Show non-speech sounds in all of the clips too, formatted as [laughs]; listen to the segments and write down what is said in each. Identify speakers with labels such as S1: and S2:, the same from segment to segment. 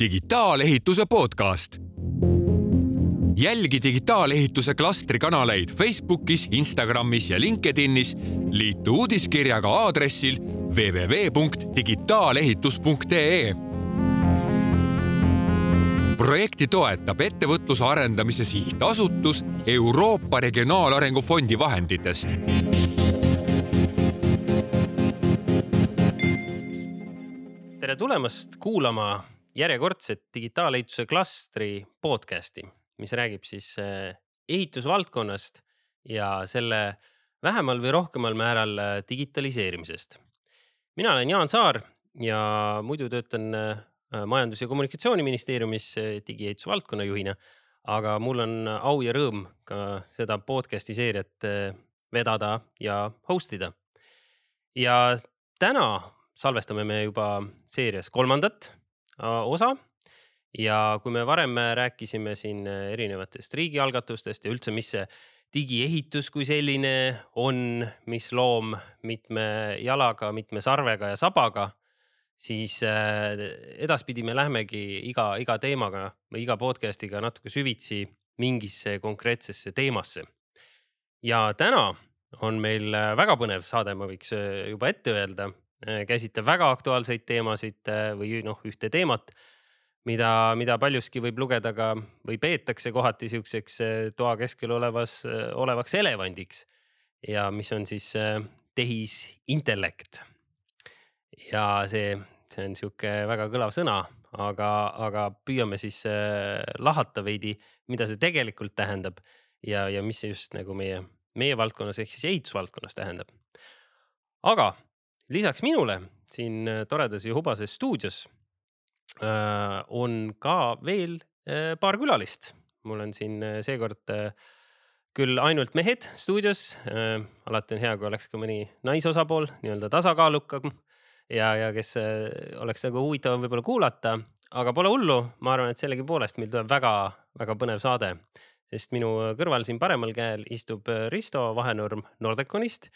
S1: digitaalehituse podcast. jälgi digitaalehituse klastri kanaleid Facebookis, Instagramis ja LinkedInis. liitu uudiskirjaga aadressil www.digitaalehitus.ee. projekti toetab Ettevõtluse Arendamise Sihtasutus Euroopa Regionaalarengu Fondi vahenditest
S2: tere tulemast kuulama järjekordset digitaalehituse klastri podcasti, mis räägib siis eh, ehitusvaldkonnast ja selle vähemal või rohkemal määral eh, digitaliseerimisest. mina olen Jaan Saar ja muidu töötan eh, Majandus- ja Kommunikatsiooniministeeriumis digieehituse valdkonna juhina. aga mul on au ja rõõm ka seda podcast'i seeriat vedada ja host ida. ja täna salvestame me juba seerias kolmandat osa. ja kui me varem rääkisime siin erinevatest riigialgatustest ja üldse, mis see digiehitus kui selline on, mis loom mitme jalaga, mitme sarvega ja sabaga, siis edaspidi me lähmegi iga, iga teemaga või iga podcast'iga natuke süvitsi mingisse konkreetsesse teemasse. ja täna on meil väga põnev saade, ma võiks juba ette öelda Äh, käsitleb väga aktuaalseid teemasid äh, või noh, ühte teemat, mida, mida paljuski võib lugeda ka või peetakse kohati siukseks äh, toa keskel olevas, olevaks elevandiks. ja mis on siis tehisintellekt. ja see, see on sihuke väga kõlav sõna, aga, aga püüame siis lahata veidi, mida see tegelikult tähendab ja, ja mis see just nagu meie, meie valdkonnas ehk siis ehitusvaldkonnas tähendab. aga lisaks minule siin äh, toredas ja hubases stuudios äh, on ka veel äh, paar külalist. mul on siin seekord küll ainult mehed stuudios. alati on hea, kui oleks ka mõni naisosapool nii-öelda tasakaalukam ja, ja kes oleks nagu huvitavam võib-olla kuulata, aga pole hullu, ma arvan, et sellegipoolest meil tuleb väga-väga põnev saade, sest minu kõrval siin paremal käel istub Risto Vahenurm Nordeconist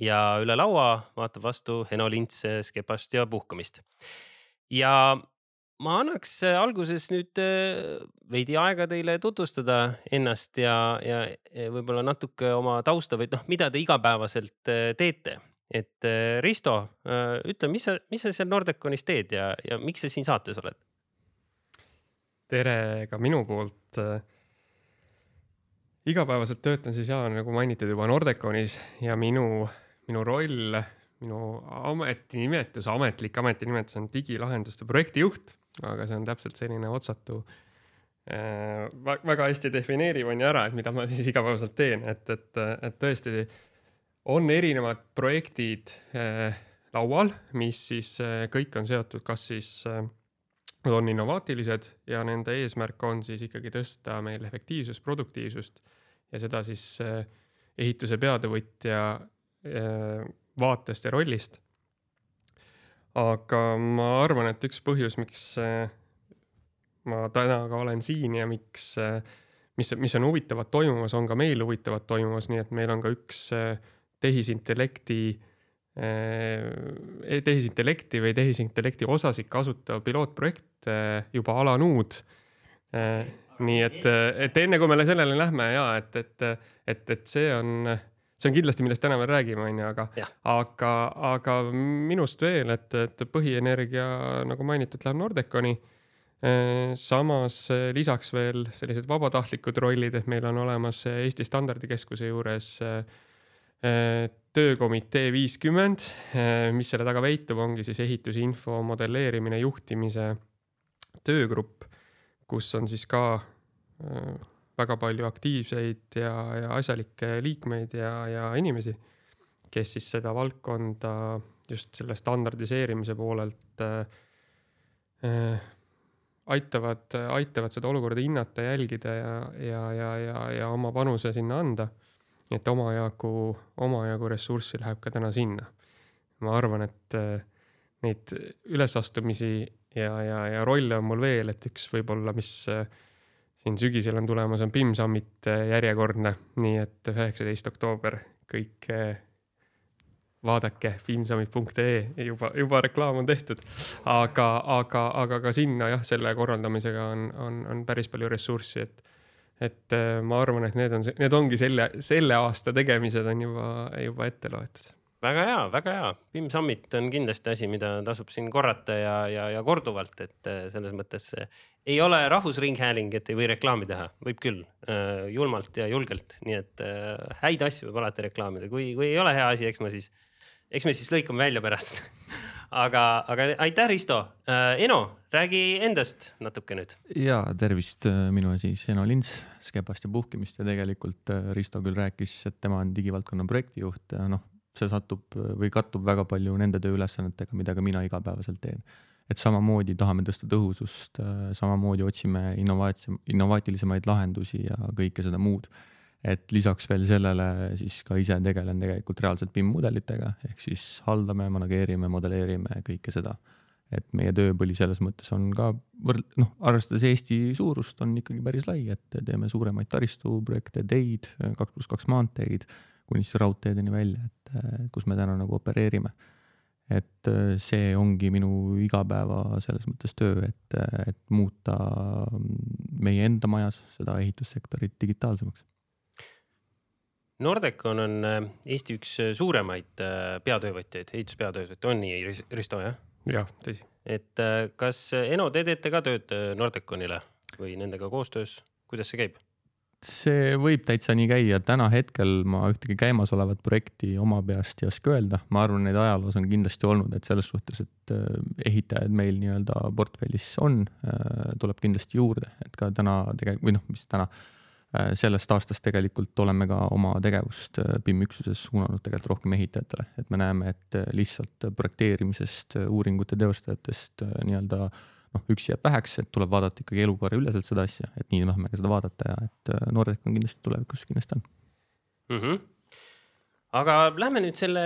S2: ja üle laua vaatab vastu Heno Lints Skepast ja puhkamist. ja ma annaks äh, alguses nüüd äh, veidi aega teile tutvustada ennast ja, ja võib-olla natuke oma tausta või noh, mida te igapäevaselt äh, teete. et Risto, ütle, mis sa, mis sa seal Nordeconis teed ja, ja miks sa siin saates oled?
S3: tere ka minu poolt igapäevaselt töötan siis ja nagu mainitud juba Nordeconis ja minu minu roll, minu ametinimetus, ametlik ametinimetus on digilahenduste projektijuht, aga see on täpselt selline otsatu äh,. väga hästi defineeriv on ju ära, et mida ma siis igapäevaselt teen, et, et, et tõesti on erinevad projektid äh, laual, mis siis äh, kõik on seotud, kas siis äh, Nad on innovaatilised ja nende eesmärk on siis ikkagi tõsta meil efektiivsust, produktiivsust ja seda siis äh, ehituse peatöövõtja vaatest ja rollist. aga ma arvan, et üks põhjus, miks äh, ma täna ka olen siin ja miks, äh, mis, mis on huvitavat toimumas, on ka meil huvitavat toimumas, nii et meil on ka üks tehisintellekti tehisintellekti või tehisintellekti osasid kasutav pilootprojekt juba alanud. nii et, et enne kui me sellele lähme ja et, et, et, et see on see on kindlasti, millest täna veel räägime, onju, aga, aga, aga minust veel, et, et põhienergia, nagu mainitud, läheb Nordeconi. Samas lisaks veel sellised vabatahtlikud rollid, et meil on olemas Eesti Standardikeskuse juures töökomitee viiskümmend, mis selle taga peitub, ongi siis ehitusinfo modelleerimine, juhtimise töögrupp, kus on siis ka väga palju aktiivseid ja, ja asjalikke liikmeid ja, ja inimesi, kes siis seda valdkonda just selle standardiseerimise poolelt äh, äh, aitavad, aitavad seda olukorda hinnata, jälgida ja, ja, ja, ja, ja oma panuse sinna anda. et omajagu, omajagu ressurssi läheb ka täna sinna. ma arvan, et äh, neid ülesastumisi ja, ja, ja rolle on mul veel, et üks võib-olla, mis äh, siin sügisel on tulemas, on BIM Summit äh, järjekordne, nii et üheksateist oktoober kõik äh, vaadake filmsummit.ee juba, juba reklaam on tehtud. aga, aga, aga ka sinna jah, selle korraldamisega on, on, on päris palju ressurssi, et, et äh, ma arvan, et need on, need ongi selle, selle aasta tegemised on juba, juba ette loetud
S2: väga hea, väga hea. BIM Summit on kindlasti asi, mida tasub siin korrata ja, ja, ja korduvalt, et äh, selles mõttes ei ole rahvusringhääling, et ei või reklaami teha, võib küll äh, julmalt ja julgelt, nii et äh, häid asju võib alati reklaamida, kui, kui ei ole hea asi, eks ma siis, eks me siis lõikame välja pärast [laughs] aga, aga aitäh, Risto. Eno, räägi endast natuke nüüd.
S4: ja tervist, minu siis Eno Lins, Skepast ja puhkimist ja tegelikult Risto küll rääkis, et tema on digivaldkonna projektijuht ja noh, see satub või kattub väga palju nende tööülesannetega, mida ka mina igapäevaselt teen. et samamoodi tahame tõsta tõhusust, samamoodi otsime innovaatsi-, innovaatilisemaid lahendusi ja kõike seda muud. et lisaks veel sellele siis ka ise tegelen tegelikult reaalselt BIM mudelitega, ehk siis haldame, manageerime, modelleerime kõike seda. et meie tööpõli selles mõttes on ka võrd-, noh, arvestades Eesti suurust, on ikkagi päris lai, et teeme suuremaid taristuprojekte, teid, kaks pluss kaks maanteid kuni siis raudteedeni välja, et kus me täna nagu opereerime. et äh, see ongi minu igapäeva selles mõttes töö, et, et muuta meie enda majas seda ehitussektorit digitaalsemaks.
S2: Nordecon on äh, Eesti üks äh, suuremaid peatöövõtjaid, ehituspeatöövõtjaid, on nii, Risto, jah?
S3: jah, tõsi.
S2: et kas Eno, te teete ka tööd Nordeconile või nendega koostöös, kuidas see käib?
S4: See võib täitsa nii käia, täna hetkel ma ühtegi käimasolevat projekti oma peast ei oska öelda, ma arvan, neid ajaloos on kindlasti olnud, et selles suhtes, et äh, ehitajaid meil nii-öelda portfellis on, äh, tuleb kindlasti juurde, et ka täna tegelikult või noh, mis täna, äh, sellest aastast tegelikult oleme ka oma tegevust BIM üksuses suunanud tegelikult rohkem ehitajatele, et me näeme, et lihtsalt projekteerimisest, uuringute teostajatest nii-öelda äh, noh, üksi jääb väheks, et tuleb vaadata ikkagi elukaare üleselt seda asja, et nii tahame ka seda vaadata ja et äh, Nordec on kindlasti tulevikus kindlasti on
S2: mm. -hmm. aga lähme nüüd selle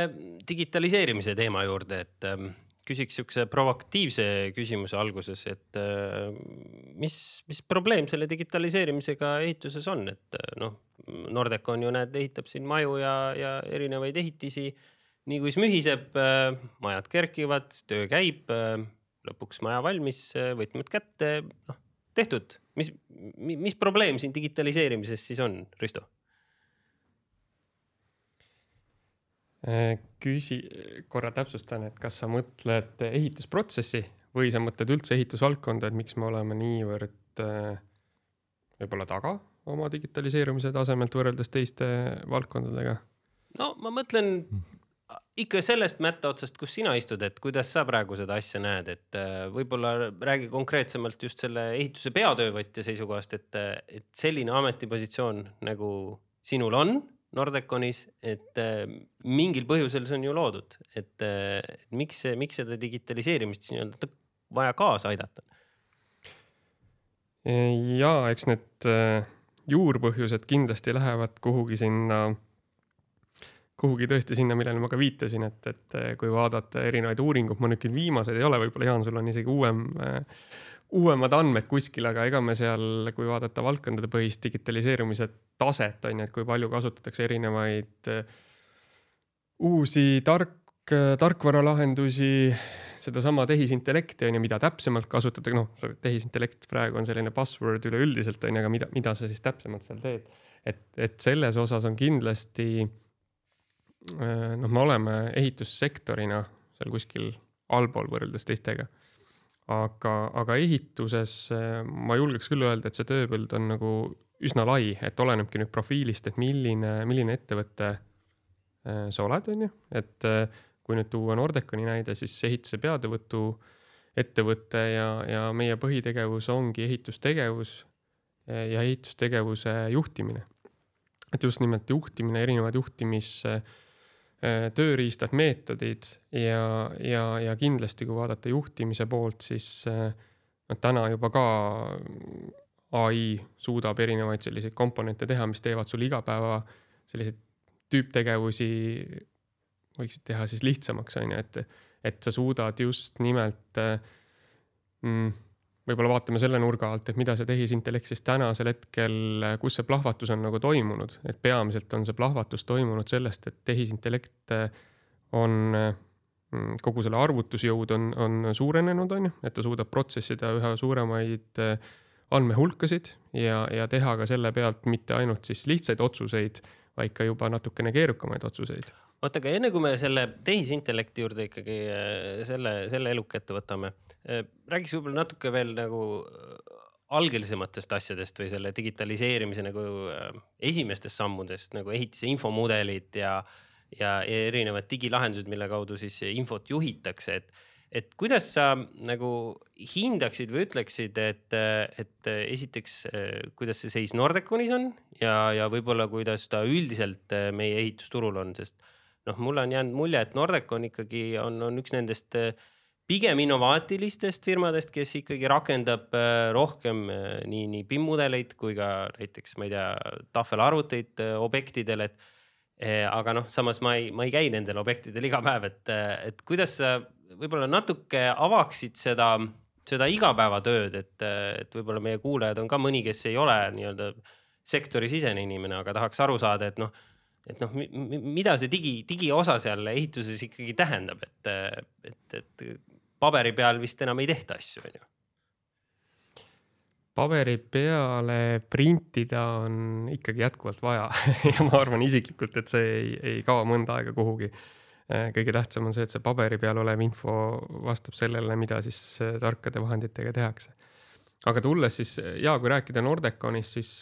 S2: digitaliseerimise teema juurde, et ähm, küsiks siukse provokatiivse küsimuse alguses, et äh, mis, mis probleem selle digitaliseerimisega ehituses on, et äh, noh, Nordec on ju näed, ehitab siin maju ja, ja erinevaid ehitisi. nii kui mühiseb, majad kerkivad, töö käib lõpuks maja valmis, võtmed kätte, noh tehtud. mis, mis probleem siin digitaliseerimises siis on, Risto?
S3: Äh, küsi, korra täpsustan, et kas sa mõtled ehitusprotsessi või sa mõtled üldse ehitusvaldkonda, et miks me oleme niivõrd äh, võib-olla taga oma digitaliseerumise tasemelt võrreldes teiste valdkondadega?
S2: no ma mõtlen ikka sellest mätta otsast, kus sina istud, et kuidas sa praegu seda asja näed, et äh, võib-olla räägi konkreetsemalt just selle ehituse peatöövõtja seisukohast, et, et selline ametipositsioon nagu sinul on Nordeconis, et äh, mingil põhjusel see on ju loodud, et äh, miks, miks seda digitaliseerimist nii-öelda vaja kaasa aidata?
S3: ja eks need juurpõhjused kindlasti lähevad kuhugi sinna kuhugi tõesti sinna, millele ma ka viitasin, et, et kui vaadata erinevaid uuringuid, ma nüüd küll viimased ei ole, võib-olla Jaan, sul on isegi uuem äh,, uuemad andmed kuskil, aga ega me seal, kui vaadata valdkondade põhist digitaliseerumise taset on ju, et kui palju kasutatakse erinevaid äh, uusi tark, tarkvaralahendusi, sedasama tehisintellekti on ju, mida täpsemalt kasutatakse, noh, tehisintellekt praegu on selline buzzword üleüldiselt on ju, aga mida, mida sa siis täpsemalt seal teed. et, et selles osas on kindlasti Äh, noh, me oleme ehitussektorina seal kuskil allpool võrreldes teistega. aga, aga ehituses äh, ma julgeks küll öelda, et see tööpõld on nagu üsna lai, et olenebki nüüd profiilist, et milline, milline ettevõte äh, sa oled, on ju, et kui nüüd tuua Nordeconi näide, siis ehituse peatöövõtu ettevõte ja, ja meie põhitegevus ongi ehitustegevus ja ehitustegevuse juhtimine. et just nimelt juhtimine, erinevad juhtimis äh, Äh, tööriistad, meetodid ja, ja, ja kindlasti, kui vaadata juhtimise poolt, siis noh, täna juba ka ai suudab erinevaid selliseid komponente teha, mis teevad sul igapäeva selliseid tüüptegevusi, võiksid teha siis lihtsamaks, on ju, et, et sa suudad just nimelt äh, mm, võib-olla vaatame selle nurga alt, et mida see tehisintellekt siis tänasel hetkel, kus see plahvatus on nagu toimunud, et peamiselt on see plahvatus toimunud sellest, et tehisintellekt on mm, kogu selle arvutusjõud on, on suurenenud, on ju, et ta suudab protsessida üha suuremaid andmehulkasid ja, ja teha ka selle pealt mitte ainult siis lihtsaid otsuseid, vaid ka juba natukene keerukamaid otsuseid
S2: oota, aga enne kui me selle tehisintellekti juurde ikkagi selle, selle eluka ette võtame, räägiks võib-olla natuke veel nagu algelisematest asjadest või selle digitaliseerimise nagu äh, esimestest sammudest nagu ehitise infomudelid ja, ja, ja erinevad digilahendused, mille kaudu siis infot juhitakse, et et kuidas sa nagu hindaksid või ütleksid, et, et esiteks, kuidas see seis Nordeconis on ja, ja võib-olla kuidas ta üldiselt meie ehitusturul on, sest noh, mulle on jäänud mulje, et Nordecon ikkagi on, on üks nendest äh, pigem innovaatilistest firmadest, kes ikkagi rakendab äh, rohkem äh, nii, nii BIM-mudeleid kui ka näiteks, ma ei tea, tahvelarvuteid objektidel, et. aga noh, samas ma ei, ma ei käi nendel objektidel iga päev, et, et kuidas sa võib-olla natuke avaksid seda, seda igapäevatööd, et, et võib-olla meie kuulajad on ka mõni, kes ei ole nii-öelda sektorisisene inimene, aga tahaks aru saada, et noh et noh, mida see digi, digiosa seal ehituses ikkagi tähendab, et, et, et paberi peal vist enam ei tehta asju, on ju
S3: paberi peale printida on ikkagi jätkuvalt vaja [laughs] ja ma arvan isiklikult, et see ei, ei kao mõnda aega kuhugi. kõige tähtsam on see, et see paberi peal olev info vastab sellele, mida siis tarkade vahenditega tehakse. aga tulles siis ja kui rääkida Nordeconist, siis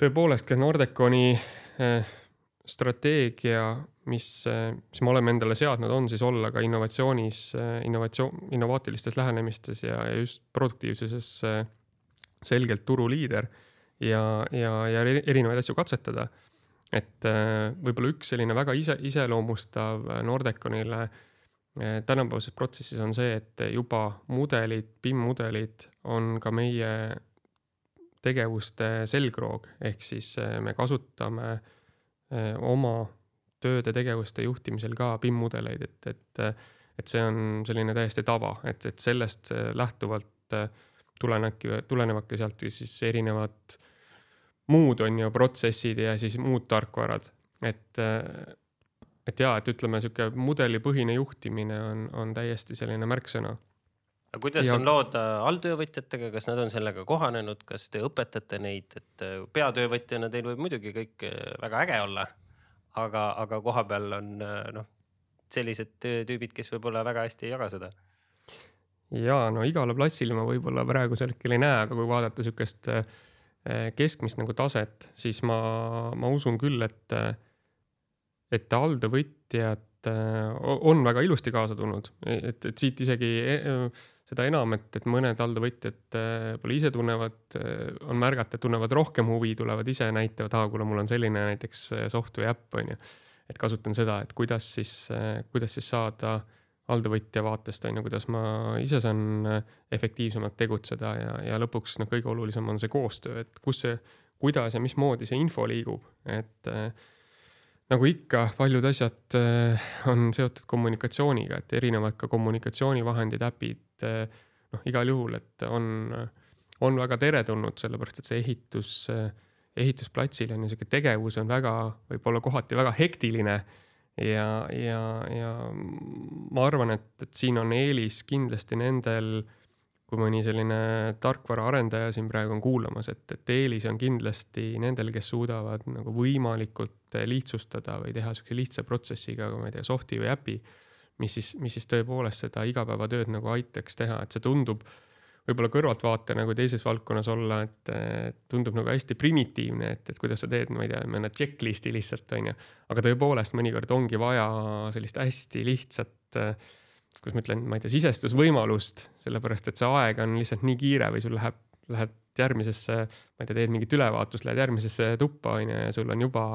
S3: tõepoolest ka Nordeconi strateegia mis, mis me oleme endale seadnud, on siis olla ka innovatsioonis, innovatsioon, innovaatilistes lähenemistes ja, ja just produktiivsuses selgelt turuliider ja, ja, ja erinevaid asju katsetada. et võib-olla üks selline väga ise, iseloomustav Nordeconile tänapäevases protsessis on see, et juba mudelid, BIM-mudelid on ka meie tegevuste selgroog, ehk siis me kasutame oma tööde tegevuste juhtimisel ka BIM-mudeleid, et, et, et see on selline täiesti tava, et, et sellest lähtuvalt tulenebki, tulenevadki sealt siis erinevad muud on ju protsessid ja siis muud tarkvarad, et et jaa, et ütleme, sihuke mudelipõhine juhtimine on, on täiesti selline märksõna.
S2: Aga kuidas ja... on lood äh, alltöövõtjatega, kas nad on sellega kohanenud, kas te õpetate neid, et äh, peatöövõtjana teil võib muidugi kõik äh, väga äge olla aga, aga kohapeal on noh, sellised tüübid, kes võib-olla väga hästi ei jaga seda.
S3: ja no igale platsile ma võib-olla praegusel hetkel ei näe, aga kui vaadata sihukest keskmist nagu taset, siis ma, ma usun küll, et, et alltöövõtjad on väga ilusti kaasa tulnud, et, et siit isegi eh, seda enam, et, et mõned alltöövõtjad võib-olla ise tunnevad, on märgata, tunnevad rohkem huvi, tulevad ise, näitavad, aa, kuule, mul on selline näiteks software äpp on ju. et kasutan seda, et kuidas siis, kuidas siis saada alltöövõtja vaatest on ju, kuidas ma ise saan efektiivsemalt tegutseda ja, ja lõpuks noh, kõige olulisem on see koostöö, et kus see, kuidas ja mismoodi see info liigub, et nagu ikka, paljud asjad on seotud kommunikatsiooniga, et erinevad ka kommunikatsioonivahendid, äpid, noh, igal juhul, et on, on väga teretulnud, sellepärast et see ehitus, ehitusplatsil on ju sihuke tegevus on väga, võib-olla kohati väga hektiline. ja, ja, ja ma arvan, et, et siin on eelis kindlasti nendel, kui mõni selline tarkvaraarendaja siin praegu on kuulamas, et, et eelis on kindlasti nendel, kes suudavad nagu võimalikult lihtsustada või teha sihukese lihtsa protsessiga, ma ei tea, soft'i või äpi mis siis, mis siis tõepoolest seda igapäevatööd nagu aitaks teha, et see tundub võib-olla kõrvaltvaate nagu teises valdkonnas olla, et tundub nagu hästi primitiivne, et, et kuidas sa teed, ma ei tea, mõne checklist'i lihtsalt on ju. aga tõepoolest mõnikord ongi vaja sellist hästi lihtsat, kuidas ma ütlen, ma ei tea, sisestusvõimalust, sellepärast et see aeg on lihtsalt nii kiire või sul läheb, lähed järgmisesse, ma ei tea, teed mingit ülevaatust, lähed järgmisesse tuppa on ju ja sul on juba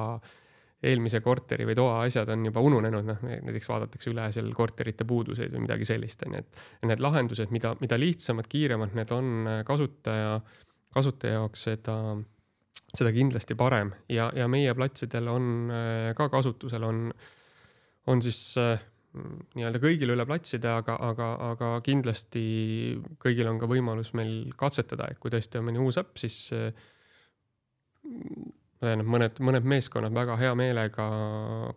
S3: eelmise korteri või toa asjad on juba ununenud, noh näiteks vaadatakse üle seal korterite puuduseid või midagi sellist, on ju, et need lahendused, mida, mida lihtsamad, kiiremad need on äh, kasutaja, kasutaja jaoks, seda, seda kindlasti parem. Ja, ja meie platsidel on äh, ka kasutusel, on, on siis äh, nii-öelda kõigil üle platside, aga, aga, aga kindlasti kõigil on ka võimalus meil katsetada, et kui tõesti on mõni uus äpp, siis tähendab, mõned, mõned meeskonnad väga hea meelega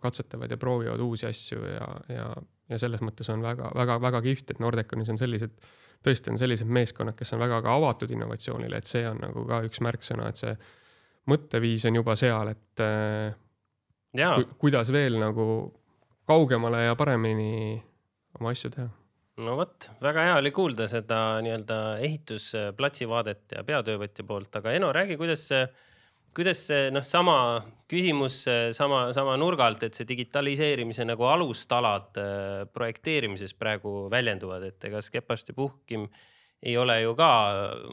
S3: katsetavad ja proovivad uusi asju ja, ja, ja selles mõttes on väga-väga-väga kihvt, et Nordeconis on sellised, tõesti on sellised meeskonnad, kes on väga ka avatud innovatsioonile, et see on nagu ka üks märksõna, et see mõtteviis on juba seal, et ku, kuidas veel nagu kaugemale ja paremini oma asju teha.
S2: No vot, väga hea oli kuulda seda nii-öelda ehitusplatsi vaadet ja peatöövõtja poolt, aga Eno, räägi, kuidas see, kuidas see noh, sama küsimus sama, sama nurga alt, et see digitaliseerimise nagu alustalad äh, projekteerimises praegu väljenduvad, et ega Skepast ja Puhkim ei ole ju ka,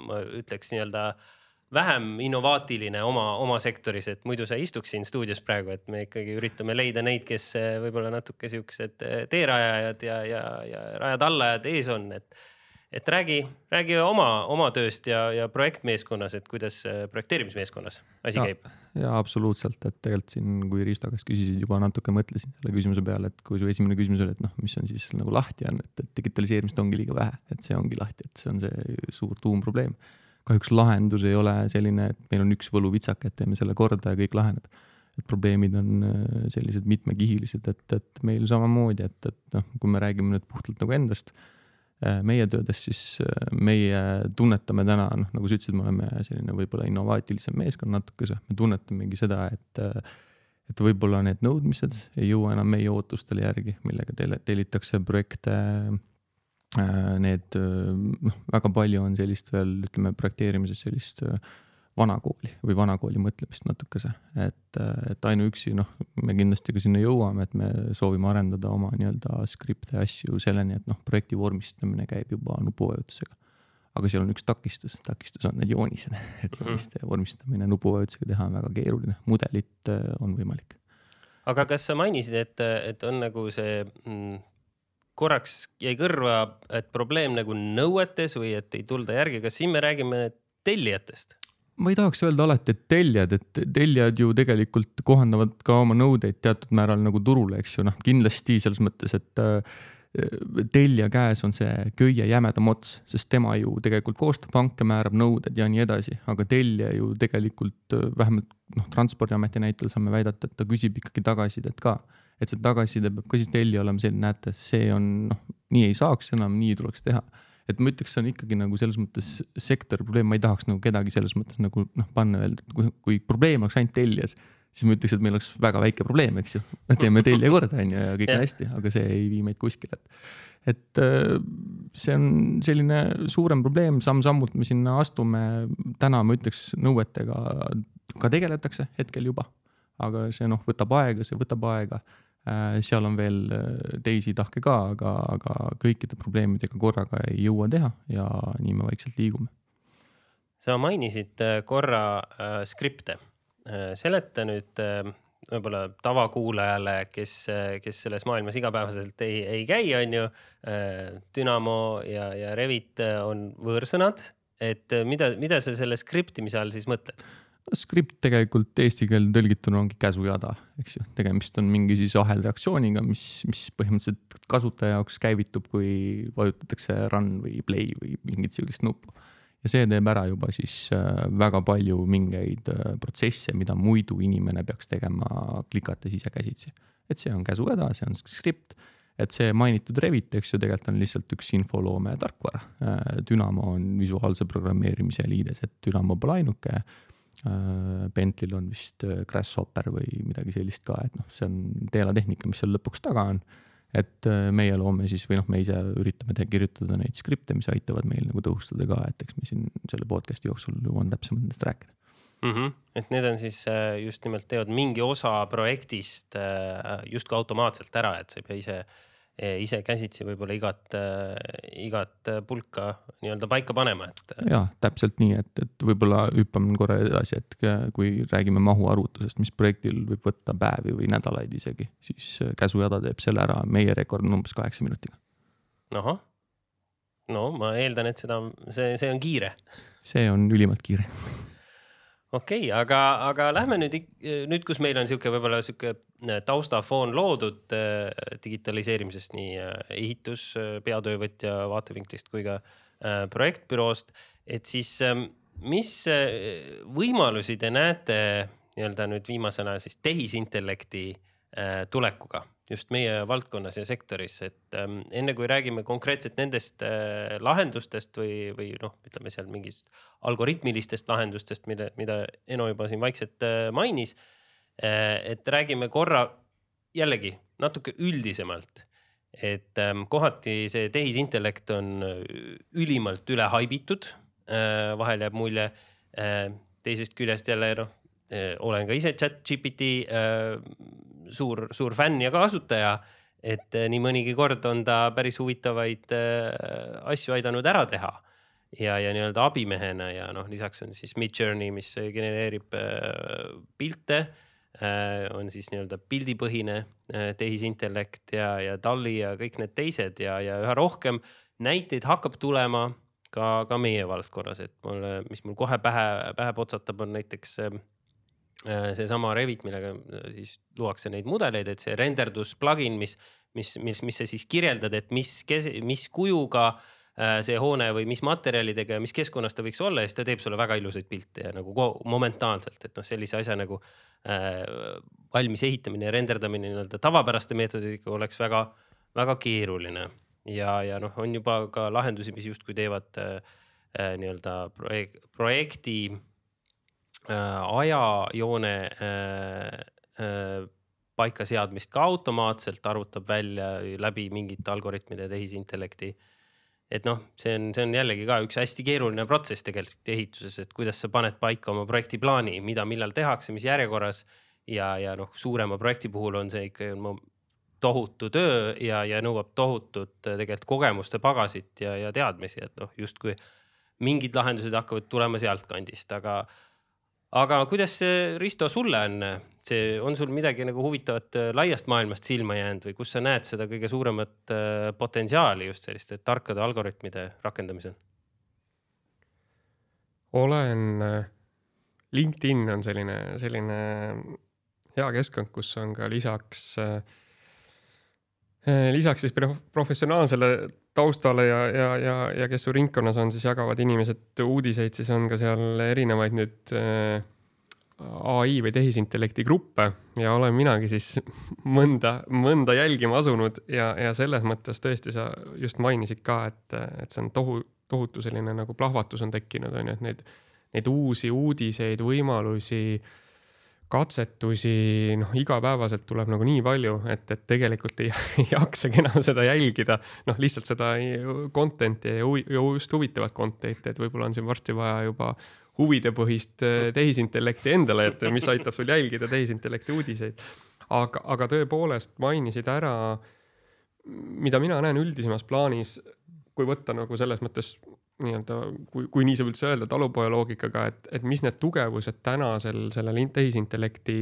S2: ma ütleks nii-öelda äh, vähem innovaatiline oma, oma sektoris, et muidu sa istuks siin stuudios praegu, et me ikkagi üritame leida neid, kes eh, võib-olla natuke siuksed eh, teerajajad ja, ja, ja rajad allajad ees on, et. Et räägi, räägi oma, oma tööst ja, ja projektmeeskonnas, et kuidas eh, projekteerimismeeskonnas asi ja, käib.
S4: ja absoluutselt, et tegelikult siin, kui Risto käest küsisid, juba natuke mõtlesin selle küsimuse peale, et kui su esimene küsimus oli, et noh, mis on siis nagu lahti on, et, et digitaliseerimist ongi liiga vähe, et see ongi lahti, et see on see suur tuumprobleem kahjuks lahendus ei ole selline, et meil on üks võluvitsake, et teeme selle korda ja kõik laheneb. et probleemid on äh, sellised mitmekihilised, et, et meil samamoodi, et, et noh, kui me räägime nüüd puhtalt nagu endast, äh, meie töödes, siis äh, meie tunnetame täna, noh, nagu sa ütlesid, me oleme selline võib-olla innovaatilisem meeskond natukese, me tunnetamegi seda, et et võib-olla need nõudmised ei jõua enam meie ootustele järgi, millega teile tellitakse projekte. Äh, need äh, noh, väga palju on sellist veel ütleme projekteerimises sellist äh, vanakooli või vanakooli mõtlemist natukese, et, et ainuüksi noh, me kindlasti ka sinna jõuame, et me soovime arendada oma nii-öelda skripte ja asju selleni, et noh, projekti vormistamine käib juba nupuvajutusega. aga seal on üks takistus, takistus on need joonised, [laughs] et jooniste vormistamine nupuvajutusega teha on väga keeruline, mudelit on võimalik.
S2: aga kas sa mainisid, et, et on nagu see mm, korraks jäi kõrva, et probleem nagu nõuetes või et ei tulda järgi, kas siin me räägime tellijatest?
S4: Ma ei tahaks öelda alati, et tellijad, et tellijad ju tegelikult kohandavad ka oma nõudeid teatud määral nagu turule, eks ju, noh kindlasti selles mõttes, et äh, tellija käes on see köie jämedam ots, sest tema ju tegelikult koostab hanke, määrab nõuded ja nii edasi, aga tellija ju tegelikult äh, vähemalt noh, transpordiameti näitel saame väidata, et ta küsib ikkagi tagasisidet ka et see tagasiside peab ka siis tellija olema selline, näete, see on noh, nii ei saaks enam, nii tuleks teha. Et ma ütleks, see on ikkagi nagu selles mõttes sektori probleem, ma ei tahaks nagu kedagi selles mõttes nagu noh, panna öelda, et kui, kui probleem oleks ainult tellijas, siis ma ütleks, et meil oleks väga väike probleem, eks ju. [laughs] teeme tellija korda, on ju, ja kõik on hästi, aga see ei vii meid kuskile, et et äh, see on selline suurem probleem, samm-sammult me sinna astume. täna ma ütleks, nõuetega ka tegeletakse hetkel juba, aga see noh, võtab aega, see võtab aega seal on veel äh, teisi tahke ka, aga, aga kõikide probleemidega korraga ei jõua teha ja nii me vaikselt liigume.
S2: sa mainisid äh, korra äh, skripte. seleta nüüd äh, võib-olla tavakuulajale, kes, kes selles maailmas igapäevaselt ei, ei käi, on ju. Dünamo ja, ja Revit on võõrsõnad, et mida, mida sa selle skriptimise all siis mõtled?
S4: Skript tegelikult eesti keelde tõlgituna ongi käsujada, eks ju, tegemist on mingi siis ahelreaktsiooniga, mis, mis põhimõtteliselt kasutaja jaoks käivitub, kui vajutatakse run või play või mingit sihukest nuppu. ja see teeb ära juba siis äh, väga palju mingeid äh, protsesse, mida muidu inimene peaks tegema klikates ise käsitsi. et see on käsujada, see on skript et see mainitud Revit, eks ju, tegelikult on lihtsalt üks infoloome tarkvara. Äh, Dünamo on visuaalse programmeerimise liides, et Dünamo pole ainuke Bentley'l on vist äh, Grasshopper või midagi sellist ka, et noh, see on teelatehnika, mis seal lõpuks taga on. et äh, meie loome siis või noh, me ise üritame te kirjutada neid skripte, mis aitavad meil nagu tõhustada ka, et eks me siin selle podcast'i jooksul jõuan täpsemalt nendest rääkida
S2: mm. -hmm. et need on siis just nimelt teevad mingi osa projektist justkui automaatselt ära, et sa ei pea ise ise käsitsi võib-olla igat, eh, igat pulka nii-öelda paika panema, et.
S4: Eh, ja täpselt nii, et, et võib-olla hüppame korra edasi, et kui räägime mahuarvutusest, mis projektil võib võtta päevi või nädalaid isegi, siis käsujada teeb selle ära, meie rekord on umbes kaheksa minutiga.
S2: ahah, no ma eeldan, et seda, see, see on kiire.
S4: see on ülimalt kiire
S2: okei okay,, aga, aga lähme nüüd, nüüd, kus meil on sihuke võib-olla sihuke äh, taustafoon loodud äh, digitaliseerimisest nii äh, ehitus, peatöövõtja vaatevinklist kui ka projektbüroost, et siis ähm, mis võimalusi te näete nii-öelda nüüd viimasena siis tehisintellekti tulekuga just meie valdkonnas ja sektoris, et ähm, enne kui räägime konkreetselt nendest äh, lahendustest või, või noh, ütleme seal mingist algoritmilistest lahendustest, mille, mida Eno juba siin vaikselt äh, mainis äh,. et räägime korra jällegi natuke üldisemalt, et ähm, kohati see tehisintellekt on ülimalt üle haibitud äh,. vahel jääb mulje äh, teisest küljest jälle noh äh,, olen ka ise chat GPT äh, suur, suur fänn ja kasutaja. et äh, nii mõnigi kord on ta päris huvitavaid äh, asju aidanud ära teha ja, ja nii-öelda abimehena ja noh, lisaks on siis Midjourney, mis genereerib äh, pilte on siis nii-öelda pildipõhine tehisintellekt ja, ja DALL-i ja kõik need teised ja, ja üha rohkem näiteid hakkab tulema ka, ka meie valdkonnas, et mul, mis mul kohe pähe, pähe potsatab, on näiteks Äh, seesama Revit, millega äh, siis luuakse neid mudeleid, et see renderdus plugin, mis, mis, mis, mis sa siis kirjeldad, et mis, mis kujuga äh, see hoone või mis materjalidega ja mis keskkonnas ta võiks olla ja siis ta teeb sulle väga ilusaid pilte ja nagu momentaanselt, et noh, sellise asja nagu äh, valmis ehitamine ja renderdamine nii-öelda tavapäraste meetoditega oleks väga, väga keeruline. ja, ja noh, on juba ka lahendusi, mis justkui teevad äh, nii-öelda projek projekti Äh, ajajoone äh, äh, paika seadmist ka automaatselt arvutab välja läbi mingite algoritmide tehisintellekti. et noh, see on, see on jällegi ka üks hästi keeruline protsess tegelikult ehituses, et kuidas sa paned paika oma projektiplaani, mida, millal tehakse, mis järjekorras. ja, ja noh, suurema projekti puhul on see ikka tohutu töö ja, ja nõuab tohutut tegelikult kogemuste pagasit ja, ja teadmisi, et noh, justkui mingid lahendused hakkavad tulema sealtkandist, aga aga kuidas see, Risto, sulle on, see, on sul midagi nagu huvitavat äh, laiast maailmast silma jäänud või kus sa näed seda kõige suuremat äh, potentsiaali just selliste tarkade algoritmide rakendamisel?
S3: olen, äh, LinkedIn on selline, selline hea keskkond, kus on ka lisaks lisaks siis professionaalsele taustale ja, ja, ja, ja kes su ringkonnas on, siis jagavad inimesed uudiseid, siis on ka seal erinevaid nüüd äh, ai või tehisintellekti gruppe. Ja olen minagi siis [laughs] mõnda, mõnda jälgima asunud ja, ja selles mõttes tõesti sa just mainisid ka, et, et see on tohu, tohutu selline nagu plahvatus on tekkinud, on ju, et neid, neid uusi uudiseid, võimalusi äh, katsetusi, noh, igapäevaselt tuleb nagu nii palju, et, et tegelikult ei, [laughs] ei jaksagi enam seda jälgida. noh, lihtsalt seda content'i ja, ja just huvitavat content'i, et võib-olla on siin varsti vaja juba huvidepõhist äh, [laughs] tehisintellekti endale, et mis aitab sul jälgida tehisintellekti uudiseid. aga, aga tõepoolest mainisid ära, mida mina näen üldisemas plaanis, kui võtta nagu selles mõttes nii-öelda, kui, kui nii saab üldse öelda, talupoja loogikaga, et, et mis need tugevused tänasel sellel tehisintellekti,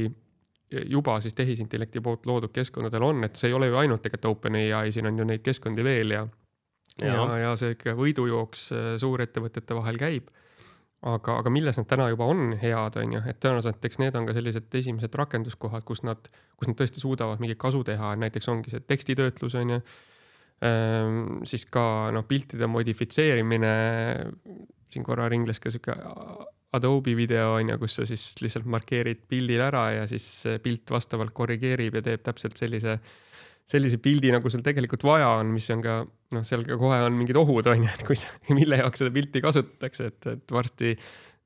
S3: juba siis tehisintellekti poolt loodud keskkondadel on, et see ei ole ju ainult tegelikult OpenAI, siin on ju neid keskkondi veel ja ja, ja, ja see ikka võidujooks äh, suurettevõtete vahel käib. aga, aga milles nad täna juba on head, on ju, et tõenäoliselt eks need on ka sellised esimesed rakenduskohad, kus nad, kus nad tõesti suudavad mingit kasu teha, näiteks ongi see tekstitöötlus on ju siis ka noh, piltide modifitseerimine, siin korra ringles ka sihuke Adobe video on ju, kus sa siis lihtsalt markeerid pildil ära ja siis pilt vastavalt korrigeerib ja teeb täpselt sellise, sellise pildi, nagu sul tegelikult vaja on, mis on ka noh, seal ka kohe on mingid ohud on ju, et kui sa, [laughs] mille jaoks seda pilti kasutatakse, et, et varsti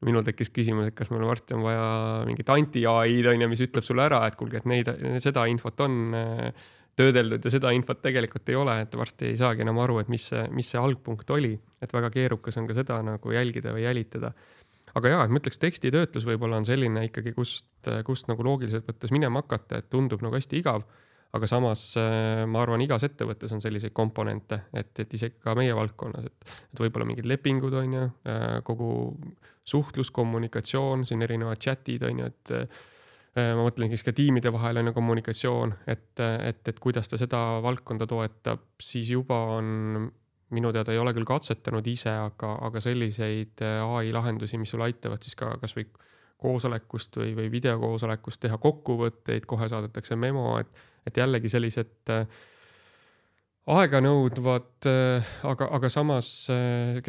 S3: minul tekkis küsimus, et kas meil varsti on vaja mingit anti-ai-d on ju, mis ütleb sulle ära, et kuulge, et neid, seda infot on äh, töödeldud ja seda infot tegelikult ei ole, et varsti ei saagi enam aru, et mis see, mis see algpunkt oli, et väga keerukas on ka seda nagu jälgida või jälitada. aga ja, et ma ütleks, tekstitöötlus võib-olla on selline ikkagi, kust, kust nagu loogiliselt võttes minema hakata, et tundub nagu hästi igav. aga samas ma arvan, igas ettevõttes on selliseid komponente, et, et isegi ka meie valdkonnas, et, et võib-olla mingid lepingud on ju, kogu suhtlus, kommunikatsioon, siin erinevad chat'id on ju, et Äh, ma mõtlen siis ka tiimide vaheline kommunikatsioon, et, et, et kuidas ta seda valdkonda toetab, siis juba on minu teada ei ole küll katsetanud ise, aga, aga selliseid äh, ai lahendusi, mis sul aitavad siis ka kasvõi koosolekust või, või videokoosolekust teha kokkuvõtteid, kohe saadetakse memo, et, et jällegi sellised äh, aeganõudvad, aga, aga samas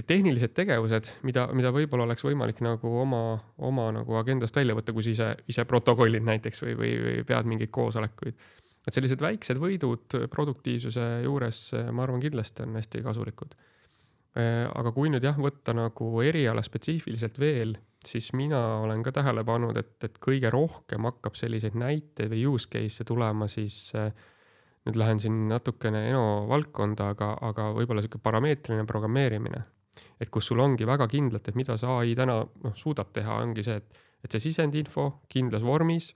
S3: tehnilised tegevused, mida, mida võib-olla oleks võimalik nagu oma, oma nagu agendast välja võtta, kui sa ise, ise protokollid näiteks või, või, või pead mingeid koosolekuid. et sellised väiksed võidud produktiivsuse juures, ma arvan, kindlasti on hästi kasulikud. aga kui nüüd jah, võtta nagu eriala spetsiifiliselt veel, siis mina olen ka tähele pannud, et, et kõige rohkem hakkab selliseid näiteid või use case'e tulema siis äh, nüüd lähen siin natukene Eno valdkonda, aga, aga võib-olla sihuke parameetriline programmeerimine. et kus sul ongi väga kindlalt, et mida see ai täna noh, suudab teha, ongi see, et, et see sisendinfo kindlas vormis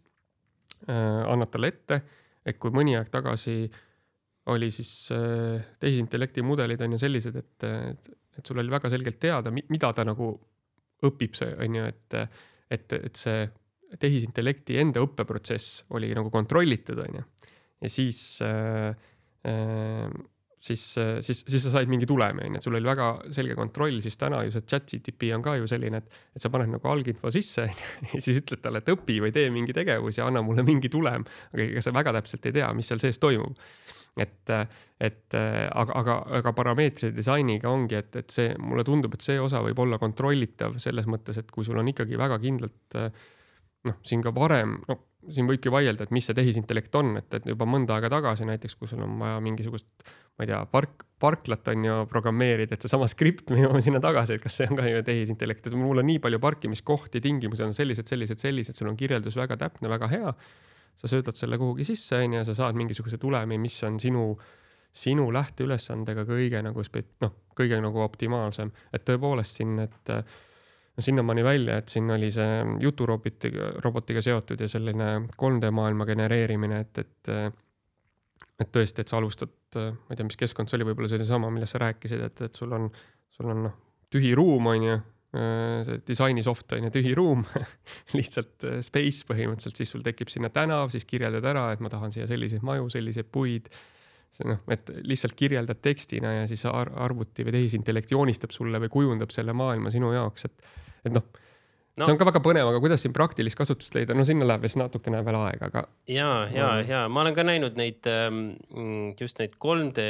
S3: äh, annad talle ette, et kui mõni aeg tagasi oli siis äh, tehisintellekti mudelid on ju sellised, et, et, et sul oli väga selgelt teada, mida ta nagu õpib, see on ju, et, et, et see tehisintellekti enda õppeprotsess oli nagu kontrollitud, on ju ja siis äh, äh, siis, äh, siis, siis sa said mingi tulemi, on ju, et sul oli väga selge kontroll, siis täna ju see chat GTP on ka ju selline, et, et sa paned nagu alginfo sisse [laughs] ja siis ütled talle, et õpi või tee mingi tegevus ja anna mulle mingi tulem. aga ega sa väga täpselt ei tea, mis seal sees toimub. et, et aga, aga, aga parameetrilise disainiga ongi, et, et see, mulle tundub, et see osa võib olla kontrollitav selles mõttes, et kui sul on ikkagi väga kindlalt noh, siin ka varem, no siin võibki vaielda, et mis see tehisintellekt on, et, et juba mõnda aega tagasi näiteks, kui sul on vaja mingisugust, ma ei tea, park, parklat on ju programmeerida, et seesama skript, [laughs] me jõuame sinna tagasi, et kas see on ka ju tehisintellekt, et mul on nii palju parkimiskohti, tingimused on sellised, sellised, sellised, sul on kirjeldus väga täpne, väga hea. sa söödad selle kuhugi sisse, on ju, sa saad mingisuguse tulemi, mis on sinu, sinu lähteülesandega kõige nagu noh, kõige nagu optimaalsem, et tõepoolest siin, et no sinnamaani välja, et siin oli see juturobotiga, robotiga seotud ja selline 3D maailma genereerimine, et, et et tõesti, et sa alustad, ma ei tea, mis keskkond see oli, võib-olla see oli sama, millest sa rääkisid, et, et sul on, sul on noh, tühi ruum, on ju, see disaini soft on ju tühi ruum [laughs] lihtsalt space põhimõtteliselt, siis sul tekib sinna tänav, siis kirjeldad ära, et ma tahan siia selliseid maju, selliseid puid see noh, et lihtsalt kirjeldad tekstina ja siis ar arvuti või tehisintellekt joonistab sulle või kujundab selle maailma sinu jaoks, et et noh no., see on ka väga põnev, aga kuidas siin praktilist kasutust leida, no sinna läheb vist natukene veel aega, aga.
S2: ja, ja, ja ma olen ka näinud neid ähm, just neid 3D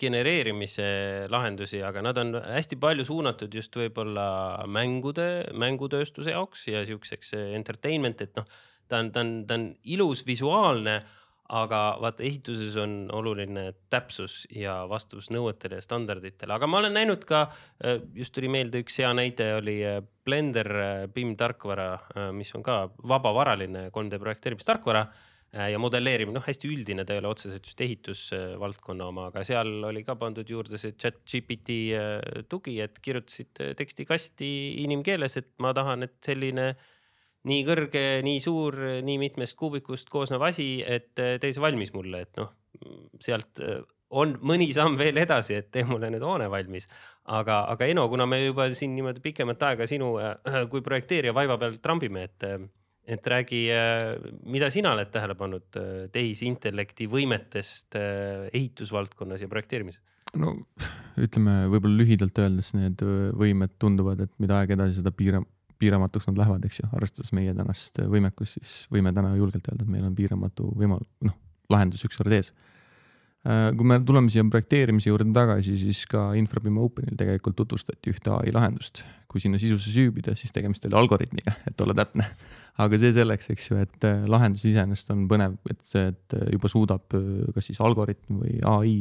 S2: genereerimise lahendusi, aga nad on hästi palju suunatud just võib-olla mängude, mängutööstuse jaoks ja siukseks entertainment, et noh, ta on, ta on, ta on ilus, visuaalne aga vaata, ehituses on oluline täpsus ja vastavus nõuetele ja standarditele, aga ma olen näinud ka, äh, just tuli meelde üks hea näide oli äh, Blender BIM äh, tarkvara, mis on ka vabavaraline 3D projekteerimistarkvara ja modelleerimine, noh, hästi üldine, ta ei ole otseselt just ehitusvaldkonna oma, aga seal oli ka pandud juurde see chat GPT tugi, et kirjutasid tekstikasti inimkeeles, et ma tahan, et selline äh, nii kõrge, nii suur, nii mitmest kuubikust koosnev asi, et äh, tee see valmis mulle, et noh, sealt äh, on mõni samm veel edasi, et tee mulle nüüd hoone valmis. aga, aga Eno, kuna me juba siin niimoodi pikemat aega sinu äh, kui projekteerija vaiba peal trambime, et, et räägi, mida sina oled tähele pannud tehisintellekti võimetest ehitusvaldkonnas ja projekteerimises?
S4: no ütleme, võib-olla lühidalt öeldes need võimed tunduvad, et mida aeg edasi, seda piiram-, piiramatuks nad lähevad, eks ju, arvestades meie tänast võimekust, siis võime täna julgelt öelda, et meil on piiramatu võimal-, noh, lahendus ükskord ees. Äh, kui me tuleme siia projekteerimise juurde tagasi, siis ka Infrabim Openil tegelikult tutvustati ühte ai lahendust. kui sinna sisusse süübida, siis tegemist oli algoritmiga, et olla täpne. aga see selleks, eks ju, et äh, lahendus iseenesest on põnev, et see, et juba suudab äh, kas siis algoritm või ai